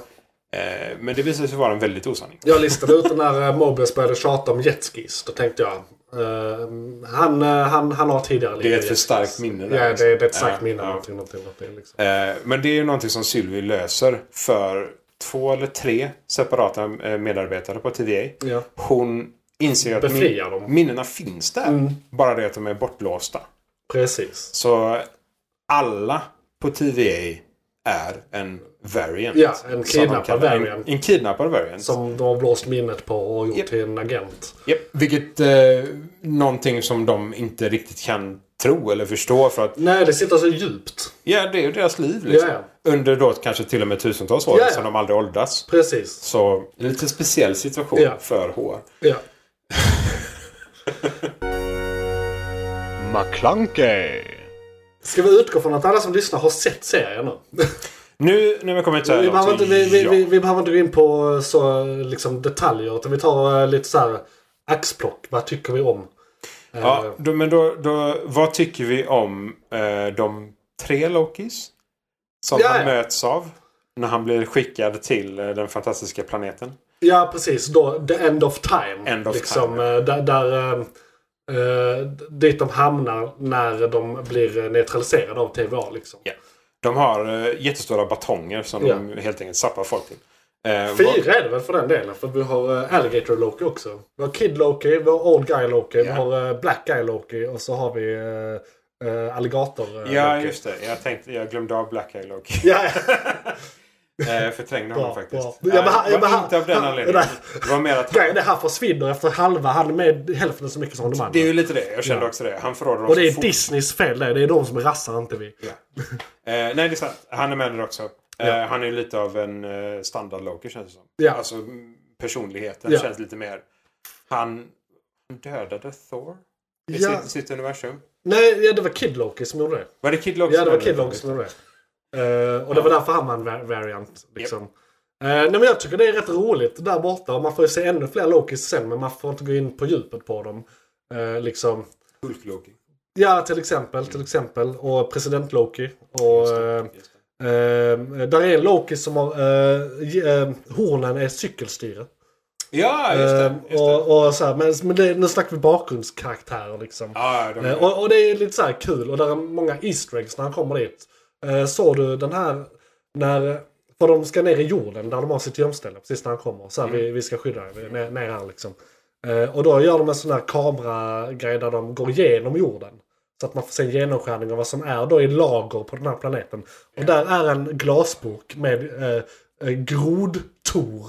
Eh, men det visade sig vara en väldigt osanning. Jag listade ut när eh, Mobius började tjata om jetskis. Då tänkte jag. Eh, han, eh, han, han har tidigare Det är ett för starkt minne där, Ja, liksom. det, det är ett starkt Ja, minne. ja. Någonting, någonting, någonting, liksom. Eh, men det är ju någonting som Sylvie löser för två eller tre separata medarbetare på TVA. Ja. Hon inser att Befriar dem. minnena finns där. Mm. Bara det att de är bortlåsta. Precis. Så alla på TVA är en variant. Ja, en kidnappad variant. En, en kidnappad variant. Som de har blåst minnet på och gjort Japp. till en agent. Japp. Vilket eh, någonting som de inte riktigt kan tro eller förstå. För att Nej, det sitter så djupt. ja, det är ju deras liv. Liksom. Ja, Under då kanske till och med tusentals år Ja, som de aldrig åldras. Precis. Så en lite speciell situation för HR. Ja. McClunkey. Ska vi utgå från att alla som lyssnar har sett serien nu? Nu när vi kommer till Vi behöver, inte, vi, vi, ja. vi, vi behöver inte gå in på så liksom, detaljer. Utan vi tar eh, lite så här axplock. Vad tycker vi om? Eh, Ja, då, men då, då, vad tycker vi om eh, de tre Lokis? Som Ja, han möts av. När han blir skickad till eh, den fantastiska planeten. Ja, precis. Då, the end of time. End of liksom, time, eh, Där, där, eh, dit de hamnar när de blir neutraliserade av TVA. Liksom. Ja. De har eh, jättestora batonger som Ja. de helt enkelt zappar folk till. Eh, Fyra är det väl för den delen. För vi har eh, Alligator Loki också. Vi har Kid Loki, vi har Old Guy Loki, vi Ja. har eh, Black Guy Loki och så har vi eh, eh, Alligator eh, Ja, Loki. just det. Jag, tänkte, jag glömde av Black Eye Loki. Ja, Eh, förträngde honom Bra, faktiskt. bra. Ja, men han- Eh, ja, det var han- inte av den han- anledningen. nej. Det var mer att Grejen är han försvinner efter halva. Han är med hälften så mycket som de andra. det är ju lite det. Jag kände Ja. också det. Han förråder och det är fort. Disneys fel det. Det är de som är rassar, inte vi. Ja. Eh, nej, det är sant. Han är med där också. Eh, Ja. Han är ju lite av en eh, standard-Loki känns det som. Ja. Alltså personligheten Ja. känns lite mer... Han dödade Thor i Ja. sitt, sitt universum. Nej, ja, det var Kid Loki som gjorde det. Var det Kid Loki Ja, som det var dödade Kid Thor? Loki som gjorde det. Eh, och det var därför han var en va- variant. Liksom. nej men jag tycker det är rätt roligt där borta. Och man får ju se ännu fler Lokis sen men man får inte gå in på djupet på dem. Eh, liksom. Hulk-Loki. Ja, till exempel. Till exempel. Och president Loki. Och, Just det, eh, just det. Där är en Loki som har... Hornen är cykelstyre. Ja, just det. Just det. och, och så här, men men det, nu snackar vi bakgrundskaraktärer liksom. Ja, de, Eh, och, och det är lite så här kul. Och där är många Easter eggs när han kommer dit. Eh, såg du den här... När... För de ska ner i jorden där de har sitt gömställe precis när han kommer. Så här, Mm. vi, vi ska skydda är Ner, ner här liksom. Eh, och då gör de en sån här kameragrej där de går igenom jorden. Så att man får se en genomskärning av vad som är då i lager på den här planeten. Och där är en glasburk med eh, eh, grodtor.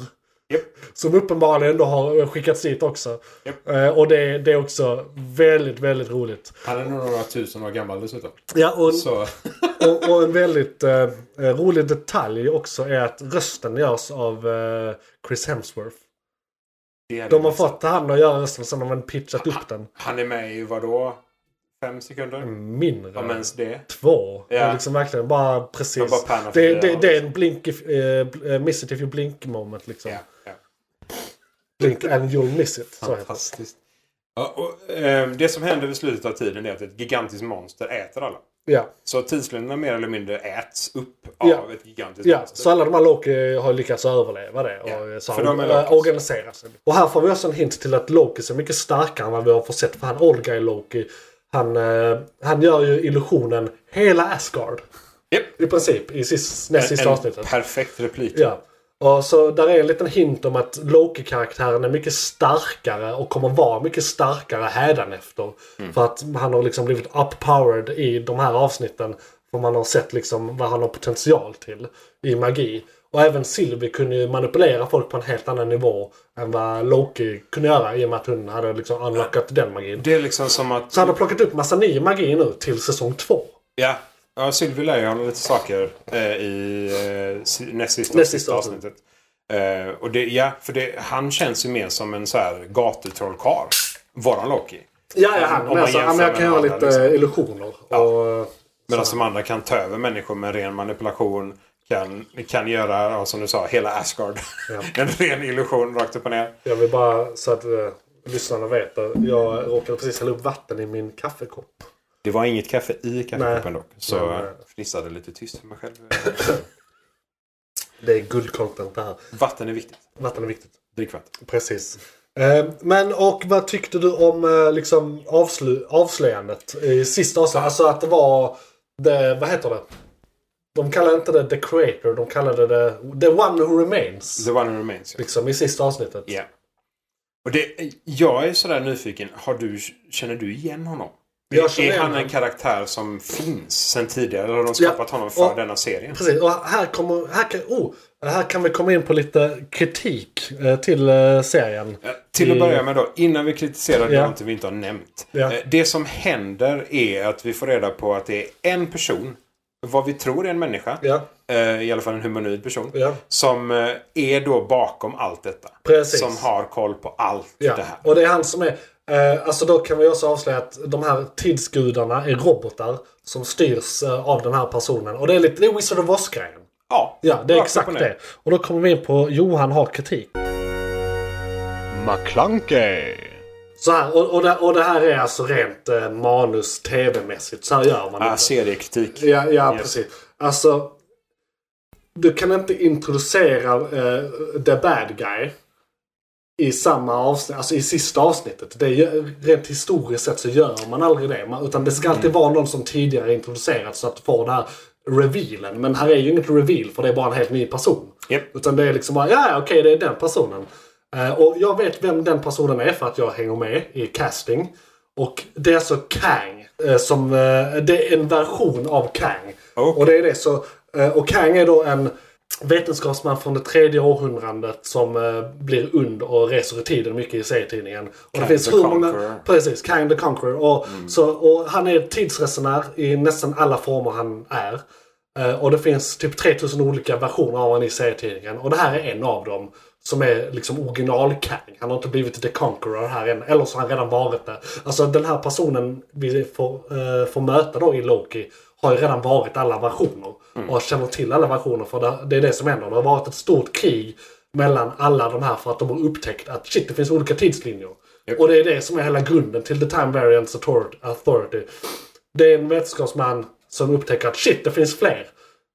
Som uppenbarligen då har skickats dit också. Japp. Eh, och det, det är också väldigt, väldigt roligt. Han är nog några tusen år gammal dessutom. Ja, och, och, och en väldigt eh, eh, rolig detalj också är att rösten görs av eh, Chris Hemsworth. det är De det har bästa. fått han att göra rösten sen har man pitchat upp den. Han är med i vadå? Fem sekunder? Mindre. Om ens det. Två. Ja. Och liksom verkligen bara precis. bara det, det, det. det är en blink if, eh, miss it if you blink moment liksom. Ja, Blink and you'll miss it. Fantastiskt. Ja, och, eh, det som händer vid slutet av tiden är att ett gigantiskt monster äter alla. Ja. Så tidslinjerna mer eller mindre äts upp av Ja. ett gigantiskt Ja, monster. så alla de här Loki har lyckats överleva det. Och Ja, så för de är de Lokis. organiserat sig. Och här får vi också en hint till att Loki är mycket starkare än vad vi har fått sett. För han Old Guy Loki, han, eh, han gör ju illusionen hela Asgard. Japp. I princip, i sist, näst sista en avsnittet. perfekt replik. Ja. Och så där är en liten hint om att Loki-karaktären är mycket starkare och kommer vara mycket starkare hädanefter. Mm. För att han har liksom blivit uppowered i de här avsnitten. För man har sett liksom vad han har potential till i magi. Och även Sylvie kunde ju manipulera folk på en helt annan nivå än vad Loki kunde göra i och med att hon hade liksom unlockat den magin. Det är liksom som att... Så han har plockat upp massa ny magi nu till säsong två. Ja. Ja, Sylvie ju honom lite saker eh, i eh, näst sista, Näst sista avsnittet. Eh, och det, ja, för det, han känns ju mer som en så här gatutrollkarl. Våran Loki. Ja, ja han. Om Men alltså, men jag kan de lite andra, liksom. illusioner. Ja. Och, Medan de andra kan ta över människor med ren manipulation. Kan, kan göra, ja, som du sa, hela Asgard. Ja. en ren illusion rakt upp och ner. Jag vill bara så att uh, lyssnarna vet. Jag råkade precis hälla upp vatten i min kaffekopp. Det var inget kaffe i kaffekoppen dock. Så jag fnissade lite tyst för mig själv. Det är guldcontent det här. Vatten är viktigt. Vatten är viktigt. Drickvatten. Precis. Eh, men och vad tyckte du om eh, liksom avslu- avslöjandet i sista avsnittet? Alltså att det var... Det, vad heter det? De kallade inte det The Creator. De kallade det The One Who Remains. The one who remains. Ja. Liksom i sista avsnittet. Ja. Och det, jag är sådär nyfiken. Har du, känner du igen honom? Är han en karaktär som finns sen tidigare? Eller har de skapat honom för och- denna serien? Precis, och här, kommer, här, kan, oh, här kan vi komma in på lite kritik eh, till eh, serien. Ja, Till att I- börja med då, innan vi kritiserar Ja. någonting vi inte har nämnt. Ja. Eh, Det som händer är att vi får reda på att det är en person, vad vi tror är en människa, Ja, eh, i alla fall en humanoid person, ja, som eh, är då bakom allt detta. Precis. Som har koll på allt ja. det här. Och det är han som är... Eh, alltså då kan vi också avslöja att de här tidsgudarna är robotar som styrs eh, av den här personen. Och det är lite det är Wizard of Oz-grejen. Ja, Ja, det är exakt det. Och då kommer vi in på Johan har kritik. McClunkey. Så här, och, och, det, och det här är alltså rent eh, manus tv-mässigt. Så här gör man Ah, inte. seriekritik. Ja, ja Yes. precis. Alltså, du kan inte introducera eh, the bad guy i samma avsnitt, alltså i sista avsnittet. Det är, rent historiskt sett så gör man aldrig det. Man, utan det ska alltid Mm. vara någon som tidigare introducerats så att får den här revealen. Men här är ju inget reveal för det är bara en helt ny person. Japp. Utan det är liksom bara, ja okej det är den personen. Eh, och jag vet vem den personen är för att jag hänger med i casting. Och det är alltså Kang. Eh, som, eh, det är en version av Kang. Okej. Och det är det så. Och Kang är då en vetenskapsman från det tredje århundradet som eh, blir und och reser i tiden mycket i serietidningen. Och Kang det finns the hur många... Conqueror. Mm. Precis, Kang the Conqueror. Och, så, och han är tidsresenär i nästan alla former han är. Eh, och det finns typ 3000 olika versioner av honom i serietidningen. Och det här är en av dem. Som är liksom original Kang. Han har inte blivit The Conqueror här än. Eller så har han redan varit det. Alltså den här personen vi får, eh, får möta då i Loki. Har ju redan varit alla versioner. Och känner till alla versioner för det, det är det som händer. Det har varit ett stort krig mellan alla de här för att de har upptäckt att shit, det finns olika tidslinjer. Japp. Och det är det som är hela grunden till The Time Variance Author- Authority. Det är en vetenskapsman som upptäcker att shit, det finns fler.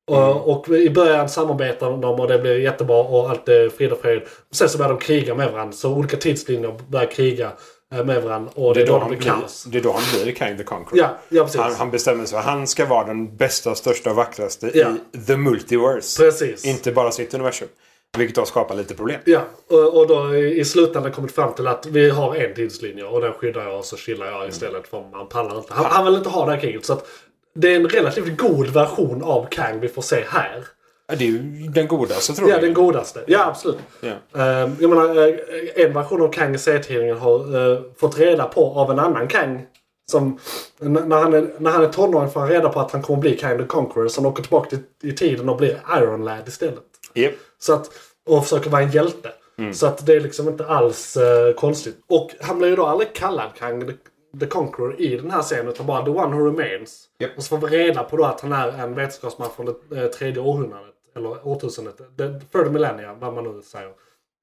Och, och i början samarbetar de och det blir jättebra och allt är frid och fred. Sen så börjar de kriga med varandra. Så olika tidslinjer börjar kriga med varandra. Och det, är då, han blir kaos. det är då han blir Kang the Conqueror. Ja, ja precis. Han, han bestämmer sig för att han ska vara den bästa, största, vackraste Ja. i the multiverse. Precis. Inte bara sitt universum. Vilket då skapar lite problem. Ja, och, och då i slutändan kommit fram till att vi har en tidslinje och den skyddar jag och så chillar jag istället för man pallar inte. Han, han vill inte ha det här kriget. Så att det är en relativt god version av Kang vi får se här. Ja, Det är ju den godaste tror Ja, jag. den godaste. Ja, absolut. Ja. Eh, jag menar, eh, en version av Kang i serietidningen har eh, fått reda på av en annan Kang. Som, när, han är, när han är tonåring får han reda på att han kommer bli Kang the Conqueror. Så han åker tillbaka till, i tiden och blir Iron Lad istället. Japp. Så att, och försöker vara en hjälte. Så att det är liksom inte alls eh, konstigt. Och han blir ju då aldrig kallad Kang the, the Conqueror i den här serien utan bara The One Who Remains. Japp. Och så får vi reda på då att han är en vetenskapsman från det eh, tredje århundradet. Eller årtusendet. The third millennia, vad man nu säger.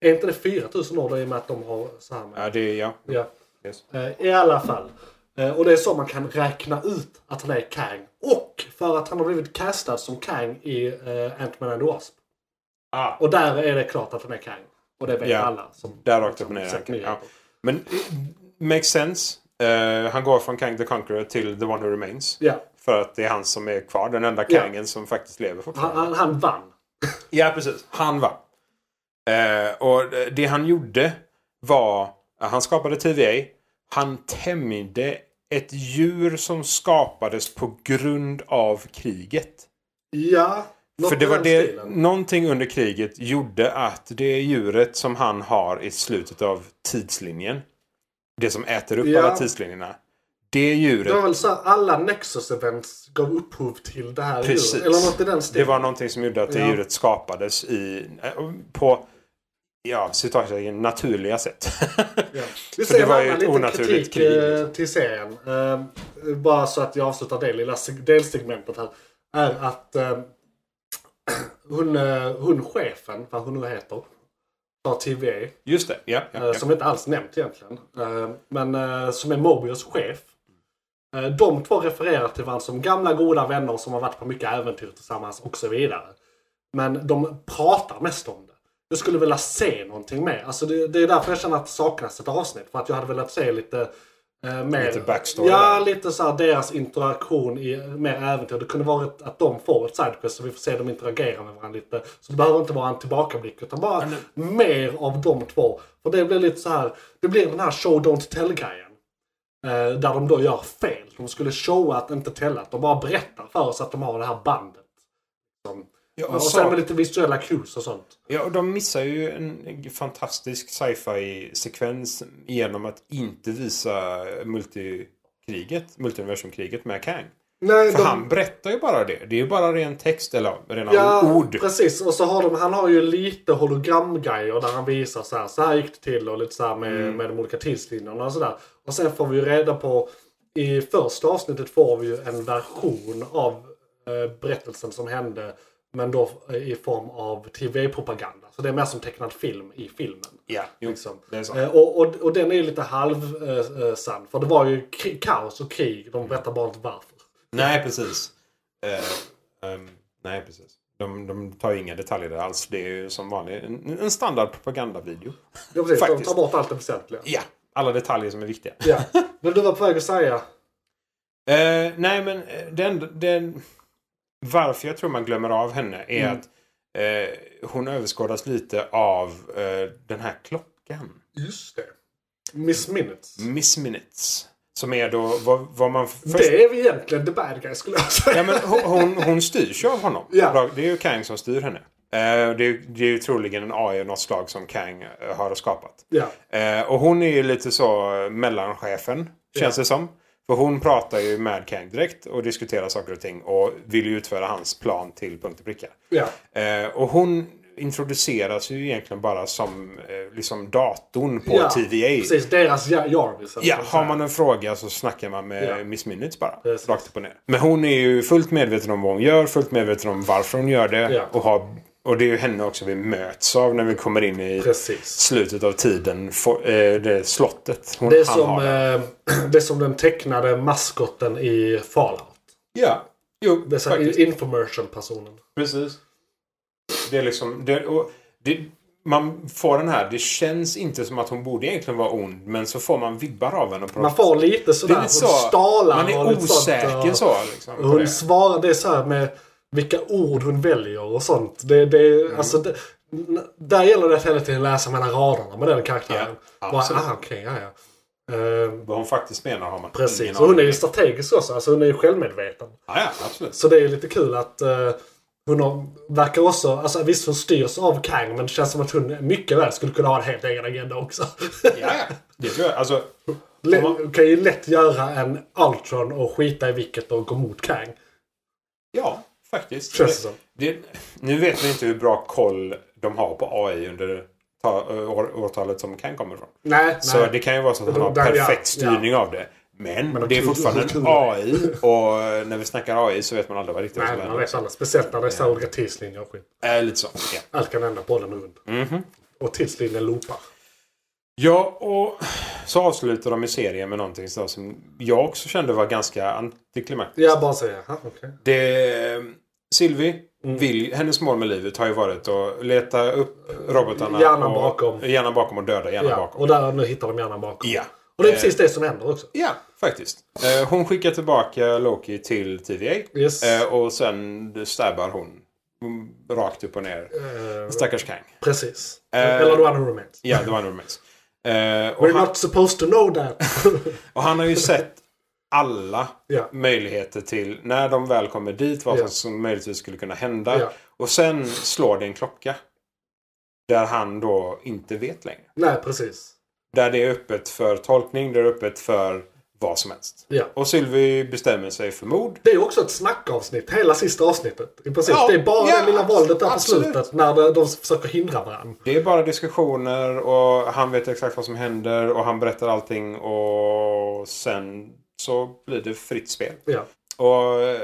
Är inte det 4000 år då i och med att de har så här med? Ja, det är ja. Ja. Yes. Eh, I alla fall. Eh, Och det är så man kan räkna ut att han är Kang. Och för att han har blivit castad som Kang i eh, Ant-Man and the Wasp. Ah, Och där är det klart att han är Kang. Och det vet Ja, alla. Som, där rakt upp och ner. Ja. Men makes sense. Eh, han går från Kang the Conqueror till The One Who Remains. Ja. För att det är han som är kvar. Den enda Ja. Kangen som faktiskt lever fortfarande. han, han vann. Ja, precis. Han var. Eh, och det han gjorde var att han skapade TVA. Han tämjde ett djur som skapades på grund av kriget. Ja. För det var det, stilen. någonting under kriget gjorde att det djuret som han har i slutet av tidslinjen. Det som äter upp Ja. alla tidslinjerna. Det Det djuret. var väl så alla Nexus Events gav upphov till det här Precis. djuret. Eller något i den Det stilen. var någonting som gjorde att det Ja. djuret skapades i, eh, på ja, citattecken naturliga sätt. Ja. Vi ser det var ju ett onaturligt kritik krig, eh, liksom. till serien. Eh, bara så att jag avslutar det lilla seg- delsegmentet här. Är att hon, hon chefen, vad hon nu heter, för TVA. Just det, ja. ja, ja. Som inte alls nämnt egentligen. Men som är Mobius chef. Eh, de två refererar till varandra som gamla goda vänner som har varit på mycket äventyr tillsammans och så vidare. Men de pratar mest om det. Jag skulle vilja se någonting mer. Alltså det, det är därför jag känner att det saknas ett avsnitt. För att jag hade velat se lite eh, mer... Lite backstory Ja, där. lite så här deras interaktion i mer äventyr. Det kunde varit att de får ett sidequest så vi får se dem interagera med varandra lite. Så det behöver inte vara en tillbakablick utan bara mer av de två. För det blir lite så här, det blir den här show don't tell-grejen. Eh, där de då gör fel. De skulle showa att inte tella. Att de bara berättar för oss att de har det här bandet. Som, Ja, och och sen så- med lite visuella cues och sånt. Ja, och de missar ju en fantastisk sci-fi-sekvens genom att inte visa multikriget, multiversumkriget med Kang. Nej, För han berättar ju bara det. Det är ju bara ren text, eller rena Ja, ord. precis. Och så har de, han har ju lite hologramgrejer där han visar så här, så här gick det till och lite så här med, Mm. med de olika tidslinjerna och sådär. Och sen får vi ju reda på, i första avsnittet får vi ju en version av eh, berättelsen som hände. Men då i form av tv-propaganda. Så det är mer som tecknad film i filmen. Ja, jo, Liksom. det är så. Eh, och, och, och den är ju lite halv eh. För det var ju kaos och krig. De berättar bara inte varför. Nej, precis. Eh, ehm, nej, precis. De, de tar ju inga detaljer där alls. Det är ju som vanligt en, en standard propagandavideo. Ja, precis. De tar bort allt det väsentliga. Ja, alla detaljer som är viktiga. Ja. Men du var på väg att säga? Eh, nej, men eh, den, den... Varför jag tror man glömmer av henne är Mm. att eh, hon överskådas lite av eh, den här klockan. Just det. Miss Minutes. Miss Minutes. Som är då vad, vad man... Först, Det är egentligen the bad guy skulle jag säga. ja, men hon, hon, hon styrs ju av honom. Ja. Det är ju Kang som styr henne. Eh, det, är, det är ju troligen en AI av något slag som Kang eh, har skapat. Ja. Eh, och hon är ju lite så mellanchefen, känns Ja. det som. För hon pratar ju med Kang direkt och diskuterar saker och ting och vill ju utföra hans plan till punkt och pricka. Ja. Och hon introduceras ju egentligen bara som liksom datorn på ja, TVA. Precis, deras Ja- Jarvis. Ja, har man en fråga så snackar man med Ja. Miss Minutes bara. Precis. Rakt upp och ner. Men hon är ju fullt medveten om vad hon gör, fullt medveten om varför hon gör det. Ja. Och, har, och det är ju henne också vi möts av när vi kommer in i Precis. slutet av tiden. For, eh, det slottet hon, Det är, som, eh, det är som den tecknade maskotten i Fallout. Ja, jo, Det är så infomercial-personen. Precis. Det är liksom... Det, det, man får den här, det känns inte som att hon borde egentligen vara ond. Men så får man vibbar av henne. På Man får lite Det är sådär. lite hon så. stalar Man är sånt, osäker och- så. Liksom, Hon det. svarar, det är så här med vilka ord hon väljer och sånt. Det, det, Mm. alltså, det, där gäller det att hela tiden läsa mellan raderna med den karaktären. Ja, Bara, ah, okej, ja, ja. Eh, Vad hon faktiskt menar har man precis. Och hon är ju strategisk också. Alltså hon är ju självmedveten. Ja, ja, absolut. Så det är lite kul att eh, hon har, verkar också, alltså visst hon styrs av Kang men det känns som att hon mycket väl skulle kunna ha en helt egen agenda också. Ja, ja. Det tror jag. Alltså, man- kan ju lätt göra en Ultron och skita i vilket och gå mot Kang. ja, faktiskt. Känns det. Det, nu vet vi inte hur bra koll de har på AI under ta, år, årtalet som kan komma ifrån. Nej, Så nej. det kan ju vara så att han har ja, perfekt styrning av det. Men, Men de det är fortfarande de en. AI. Och när vi snackar AI så vet man aldrig vad riktigt Nej, man vet aldrig. Speciellt när det är så olika tidslinjer och skit. Äh, lite så. Ja. Allt kan hända på den nu. Mhm. Och tidslinjen loopar. Ja, och så avslutar de i serien med någonting som jag också kände var ganska antiklimaktiskt. Jag bara säger, jaha okej. Det, Sylvie, Mm. vill, hennes mål med livet har ju varit att leta upp robotarna. Hjärnan och, bakom. Hjärnan bakom och döda hjärnan Ja, bakom. och där nu hittar de hjärnan bakom. Ja. Och det är Eh, precis det som händer också. Ja, faktiskt. Eh, hon skickar tillbaka Loki till TVA. Yes. Eh, och sen stabbar hon rakt upp och ner. Eh, Stackars Kang. precis. Eh, Eller the one who remains. Ja, det var en remains. Eh, och, We're han, not supposed to know that. och han har ju sett alla Ja. möjligheter till när de väl kommer dit vad Ja. som möjligtvis skulle kunna hända. Ja. Och sen slår det en klocka. Där han då inte vet längre. Nej, precis. Där det är öppet för tolkning, det är öppet för vad som helst. Ja. Och Sylvie bestämmer sig för mord. Det är också ett snackavsnitt, hela sista avsnittet. I princip. Ja, det är bara ja, det lilla våldet där på slutet när de, de försöker hindra varandra. Det är bara diskussioner och han vet exakt vad som händer och han berättar allting och sen så blir det fritt spel. Ja. Och eh,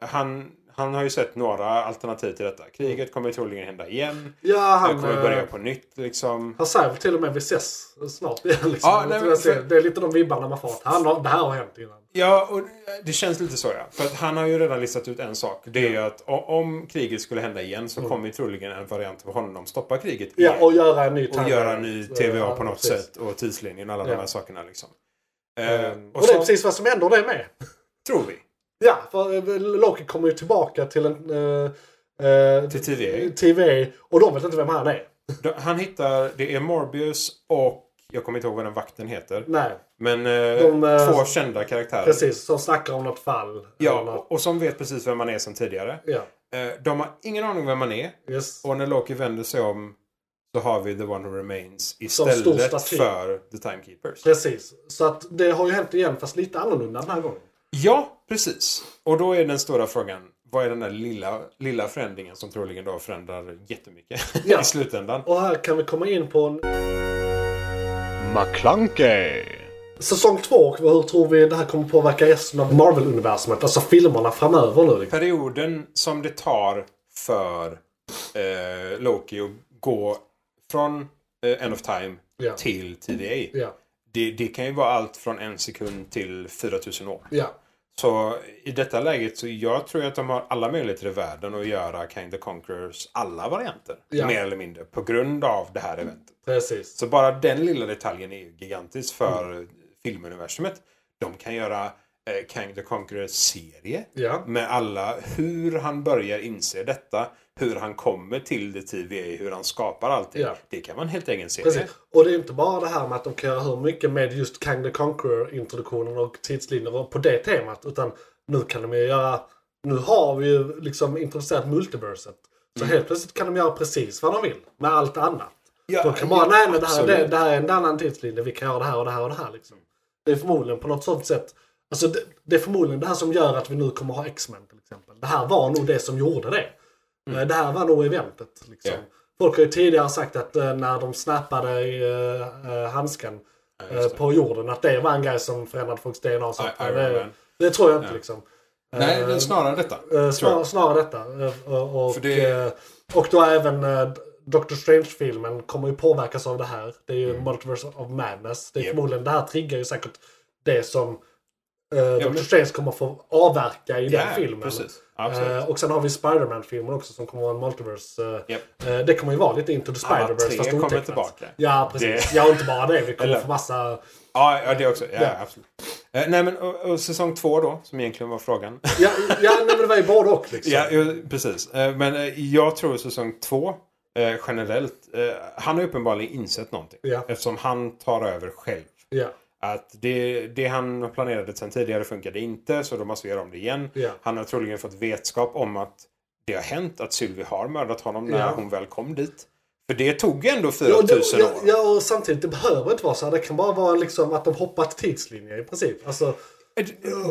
han, han har ju sett några alternativ till detta. Kriget kommer troligen hända igen. Ja, Det han... kommer börja eh, på nytt liksom. Han säger till och med vi ses snart igen. Liksom. Ja, nej, för- Det är lite de vibbarna man får. Han, har- det här har hänt innan. Ja, och det känns lite så ja. För att han har ju redan listat ut en sak. Det är ju att om kriget skulle hända igen så kommer ju troligen en variant av honom stoppa kriget Ja, igen. och göra en ny och göra en ny TVA Ja, på något precis. sätt. Och tidslinjen och alla Ja. de här sakerna liksom. Eh, och och det så är precis vad som händer det med. tror vi. Ja, för eh, Loki kommer ju tillbaka till en... eh, eh, Till TVA. TVA. Och de vet inte vem han är. Han hittar, det är Morbius och jag kommer inte ihåg vad den vakten heter. Nej, Men eh, De, två kända karaktärer. precis. Som snackar om något fall. eller Ja, något. och, som vet precis vem man är sedan tidigare. Ja, Eh, de har ingen aning vem man är. yes. Och när Loki vänder sig om så har vi The One Who Remains istället för The Timekeepers. Precis. Så att det har ju hänt igen fast lite annorlunda den här gången. Ja, precis. Och då är den stora frågan. Vad är den där lilla, lilla förändringen som troligen då förändrar jättemycket Ja. i slutändan? Och här kan vi komma in på en McClunkey. säsong två. Hur tror vi det här kommer påverka resten av Marvel-universumet? Alltså filmerna framöver nu. Liksom. Perioden som det tar för eh, Loki att gå från eh, End of Time Ja. till TVA. Ja, Det, det kan ju vara allt från en sekund till 4000 år. ja, Så i detta läget så jag tror att de har alla möjligheter i världen att göra King the Conquerors alla varianter. Mer eller mindre. På grund av det här eventet. precis. Så bara den lilla detaljen är ju gigantisk för filmuniversumet. De kan göra Kang the Conquerors serie. Ja. Med alla, hur han börjar inse detta. Hur han kommer till det TVA, hur han skapar allting. Ja. Det kan en helt egen serie. Precis. Och det är inte bara det här med att de kan göra hur mycket med just Kang the Conqueror-introduktionen och tidslinjer på det temat. Utan nu kan de ju göra... Nu har vi ju liksom introducerat multiverset. Så Mm. helt plötsligt kan de göra precis vad de vill med allt annat. Ja, de kan bara, ja, nej men det här, det, det här är en annan tidslinje. Vi kan göra det här och det här och det här liksom. Det är förmodligen på något sånt sätt. Alltså det, det är förmodligen det här som gör att vi nu kommer ha X-Men till exempel. Det här var nog det som gjorde det. Eh, Det här var nog eventet. Liksom. Mm. Ja. folk har ju tidigare sagt att eh, när de snappade uh, handskan Ja, på jorden, att det var en grej som förändrade folks DNA. Så I- att, eh, Iron det, det tror jag inte Ja. liksom. Nej, det är snarare detta. Snar, snarare detta. Och, och, För det- och då även Doctor Strange-filmen kommer ju påverkas av det här. Det är ju Multiverse of Madness. Det är Mm. Japp. förmodligen, det här triggar ju säkert det som eh, Doctor Strange kommer få avverka i den Ja, filmen. Eh, och sen har vi Spider-Man-filmen också som kommer vara en multiverse. eh, Japp. eh, det kommer ju vara lite Into the Spider-Verse fast kommer tillbaka. Ja, precis. Det- Ja, inte bara det. Vi kommer Eller- få massa... Ja, ja, det också. Ja, Ja. absolut. Nej, men och, och säsong två då, som egentligen var frågan. Ja, ja nej, men det var ju både och liksom. ja, precis. Men jag tror säsong två generellt. Han har uppenbarligen insett någonting. Ja. Eftersom han tar över själv. Ja, Att det, det han planerade sen tidigare funkade inte, så då måste vi göra om det igen. ja. Han har troligen fått vetskap om att det har hänt, att Sylvie har mördat honom när Ja. hon väl kom dit. För det tog ändå Ja, och 4000 det, år. ja, ja, och samtidigt, det behöver inte vara så. Det kan bara vara liksom att de hoppat tidslinjer i princip. Alltså,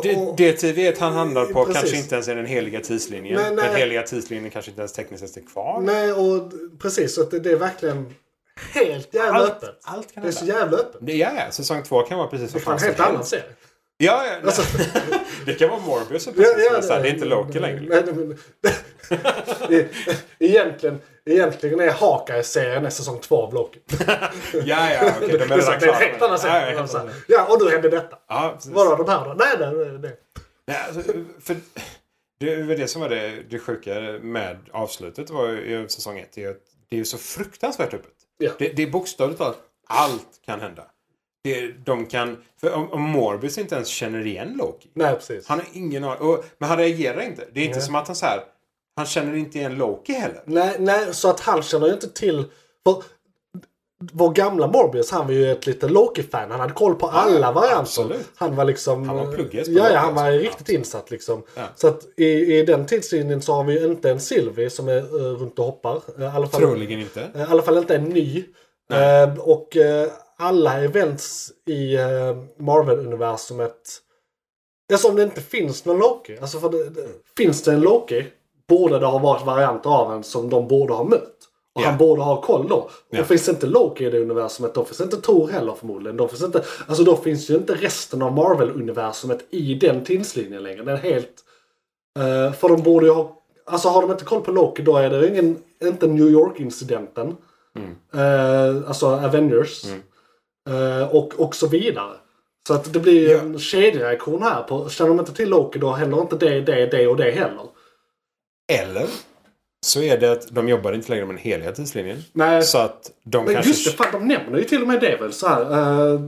Det, det tid vi vet han handlar på Precis. kanske inte ens är den heliga tidslinjen. Nej, nej. Den heliga tidslinjen kanske inte ens tekniskt sett är kvar. nej, och precis. Så det, det är verkligen helt jävla Allt- öppet. allt kan det är så jävla öppet. Det, ja, ja, säsong två kan vara precis Det vad är fan fan en som helt annan serie. Ja, ja. Alltså- det kan vara Morbius som precis ja, ja, det är inte Loki längre. Men- E- egentligen, egentligen är Hawkeye-serien är säsong två av Loki. Ja, ja, okej. de det, är är så- redan det är en klara helt det. annan Ja, ja, serie. Ja, annan. ja, och då hände detta. Ja. Vadå de här då? Nej, nej, nej. nej. Alltså, för det var det som var det, det sjuka med avslutet var ju i säsong ett. Det är, det är ju så fruktansvärt öppet. Ja. Det, det är bokstavligt talat allt kan hända. Det, de kan, för om, om Morbius inte ens känner igen Loki. Nej, precis. Han har ingen aning. Men han reagerar inte. Det är inte Nej. som att han så här. Han känner inte igen Loki heller. Nej, nej, så att han känner ju inte till... För vår gamla Morbius, han var ju ett lite Loki-fan. Han hade koll på alla varianter. absolut. Han var liksom... Han var pluggis på Ja, ja, han var också. riktigt insatt liksom. Ja. Så att i, i den tidslinjen så har vi ju inte en Sylvie som är uh, runt och hoppar. Uh, alla fall, Troligen inte. uh, I alla fall inte en ny. Uh, och uh, alla events i Marvel-universumet... Alltså om det inte finns någon Loki. Alltså för det, det, finns det en Loki borde det ha varit varianter av en som de borde ha mött. Och Ja. han borde ha koll då. Ja. Och finns inte Loki i det universumet, då finns inte Tor heller förmodligen. Då finns, inte, alltså då finns ju inte resten av Marvel-universumet i den tidslinjen längre. Den är helt... eh, för de borde ju ha... Alltså har de inte koll på Loki då är det ingen, inte New York-incidenten. Eh, alltså Avengers. Eh, och, och så vidare. Så att det blir Ja. en kedjereaktion här. På, känner de inte till Loki då händer inte det, det, det och det heller. Eller så är det att de jobbar inte längre med den heliga tidslinjen. Nej, Så att de Men kanske... just det, fan, de nämner ju till och med det väl så här. eh,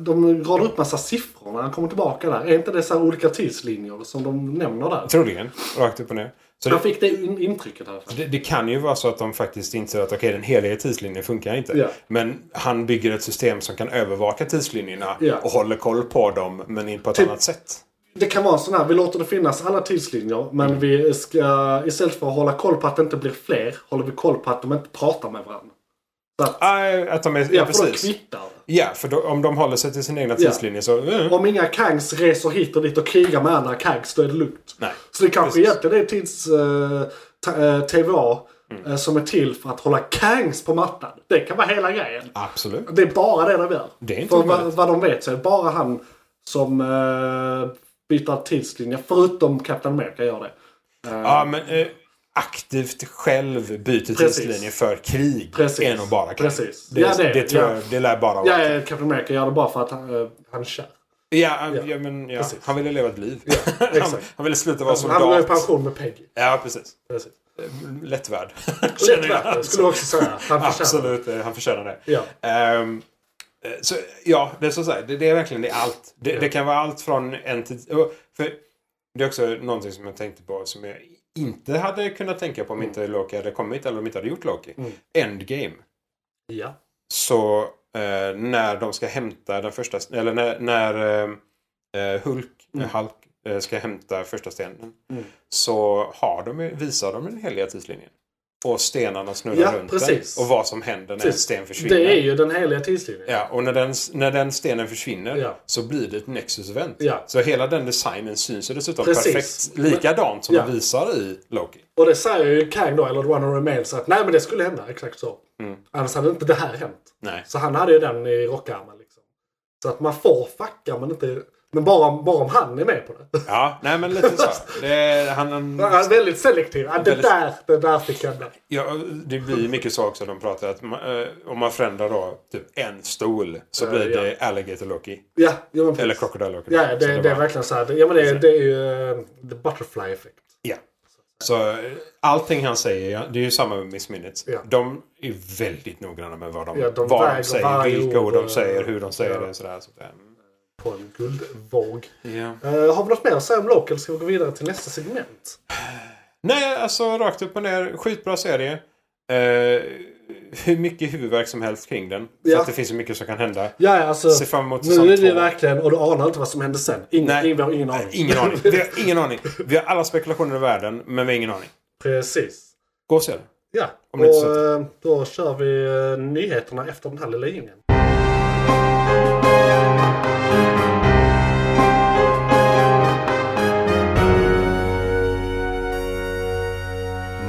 de- radar upp massa siffror när han kommer tillbaka där. Är inte det så här olika tidslinjer som de nämner där? Troligen. Rakt upp och ner. Så Jag det, fick det in- intrycket här. det, det kan ju vara så att de faktiskt inser att okej, den heliga tidslinjen funkar inte. Ja. Men han bygger ett system som kan övervaka tidslinjerna Ja. och håller koll på dem, men på ett Typ- annat sätt. Det kan vara sån här, vi låter det finnas alla tidslinjer men vi ska istället för att hålla koll på att det inte blir fler, håller vi koll på att de inte pratar med varandra. Så att, Ah, att de är, ja, ja, för då precis. kvittar. Ja, för då, om de håller sig till sin egna Ja. tidslinje så... eh, Om inga Kangs reser hit och dit och krigar med andra Kangs, då är det lugnt. Nej. Så det kanske Precis. egentligen är tids eh, ta- eh, TVA Mm. eh, som är till för att hålla Kangs på mattan. Det kan vara hela grejen. Absolut. Det är bara det de gör. Det är inte För vad, vad de vet så är det bara han som uh, byter tidslinje. Förutom Captain America gör det. Eh, Ja, men eh, aktivt själv byter Precis. tidslinje för krig Precis. är nog bara krig. Precis. Det, Ja, det- det, tror ja. jag, det lär bara ja, vara ja, Captain America gör det bara för att han, eh, han är kär. Ja, Ja. ja, men ja. Han ville leva ett liv. han, han ville sluta vara Han går i soldat. pension med Peggy. Ja, precis. Precis. Eh, Lättvärd. Lätt värt, skulle jag också säga. Han förtjänar. Absolut, eh, han förtjänar det. Ja. Eh, så, ja, det är så att säga. Det, det är verkligen det är allt. Det, det kan vara allt från en till... För det är också någonting som jag tänkte på som jag inte hade kunnat tänka på om inte Loki hade kommit eller om inte hade gjort Loki. Mm. Endgame. Ja. Så eh, när de ska hämta den första... Eller när, när eh, eh, Hulk, Mm. eh, Hulk eh, ska hämta första stenen. Mm. Så har de, visar de den heliga tidslinjen. Och stenarna snurrar Ja, runt precis. den. Och vad som händer när en Precis. sten försvinner. Det är ju den heliga tidslinjen. Ja, och när den, när den stenen försvinner Ja. så blir det ett Nexus-event. Ja. Så hela den designen syns ju dessutom Precis. perfekt likadant som Ja. de visar i Loki. Och det säger ju Kang då, eller The One Who Remains, att nej men det skulle hända. Exakt så. Mm. Annars hade inte det här hänt. Nej. Så han hade ju den i rockärmen. Liksom. Så att man får fucka men inte... Men bara, om- bara om han är med på det. Ja, nej men lite så. Det, är- han, Han är väldigt selektiv. Ja, det Väldigt- där, det där fick hända. ja, det blir mycket så också. De pratar att man, eh, om man förändrar då typ en stol så Eh, blir ja. det Alligator Loki. Ja, ja men Eller. Crocodile Loki. Ja, Så det, det, är verkligen så här. Ja men det, det är ju uh, the butterfly effect. Ja. Så allting han säger, det är ju samma med Miss Minutes. Ja. De är väldigt noggranna med vad de, Ja, de vad de säger, vilka ord de säger, hur de säger ja. det. Sådär, så, där. På en guldvåg. Uh, har vi något mer att säga om Local? Ska vi gå vidare till nästa segment? Nej, alltså rakt upp och ner. Skitbra serie. Eh, hur mycket huvudvärk som helst kring den. För Ja. att det finns så mycket som kan hända. Ja, alltså. Se fram emot Nu är det två. verkligen, och du anar inte vad som hände sen. Ingen, Nej. vi har ingen aning. Ingen aning. Vi har ingen aning. Vi har alla spekulationer i världen, men vi har ingen aning. Precis. Gå och se det. Ja, Om och eh, då kör vi eh, nyheterna efter den här lilla jingeln.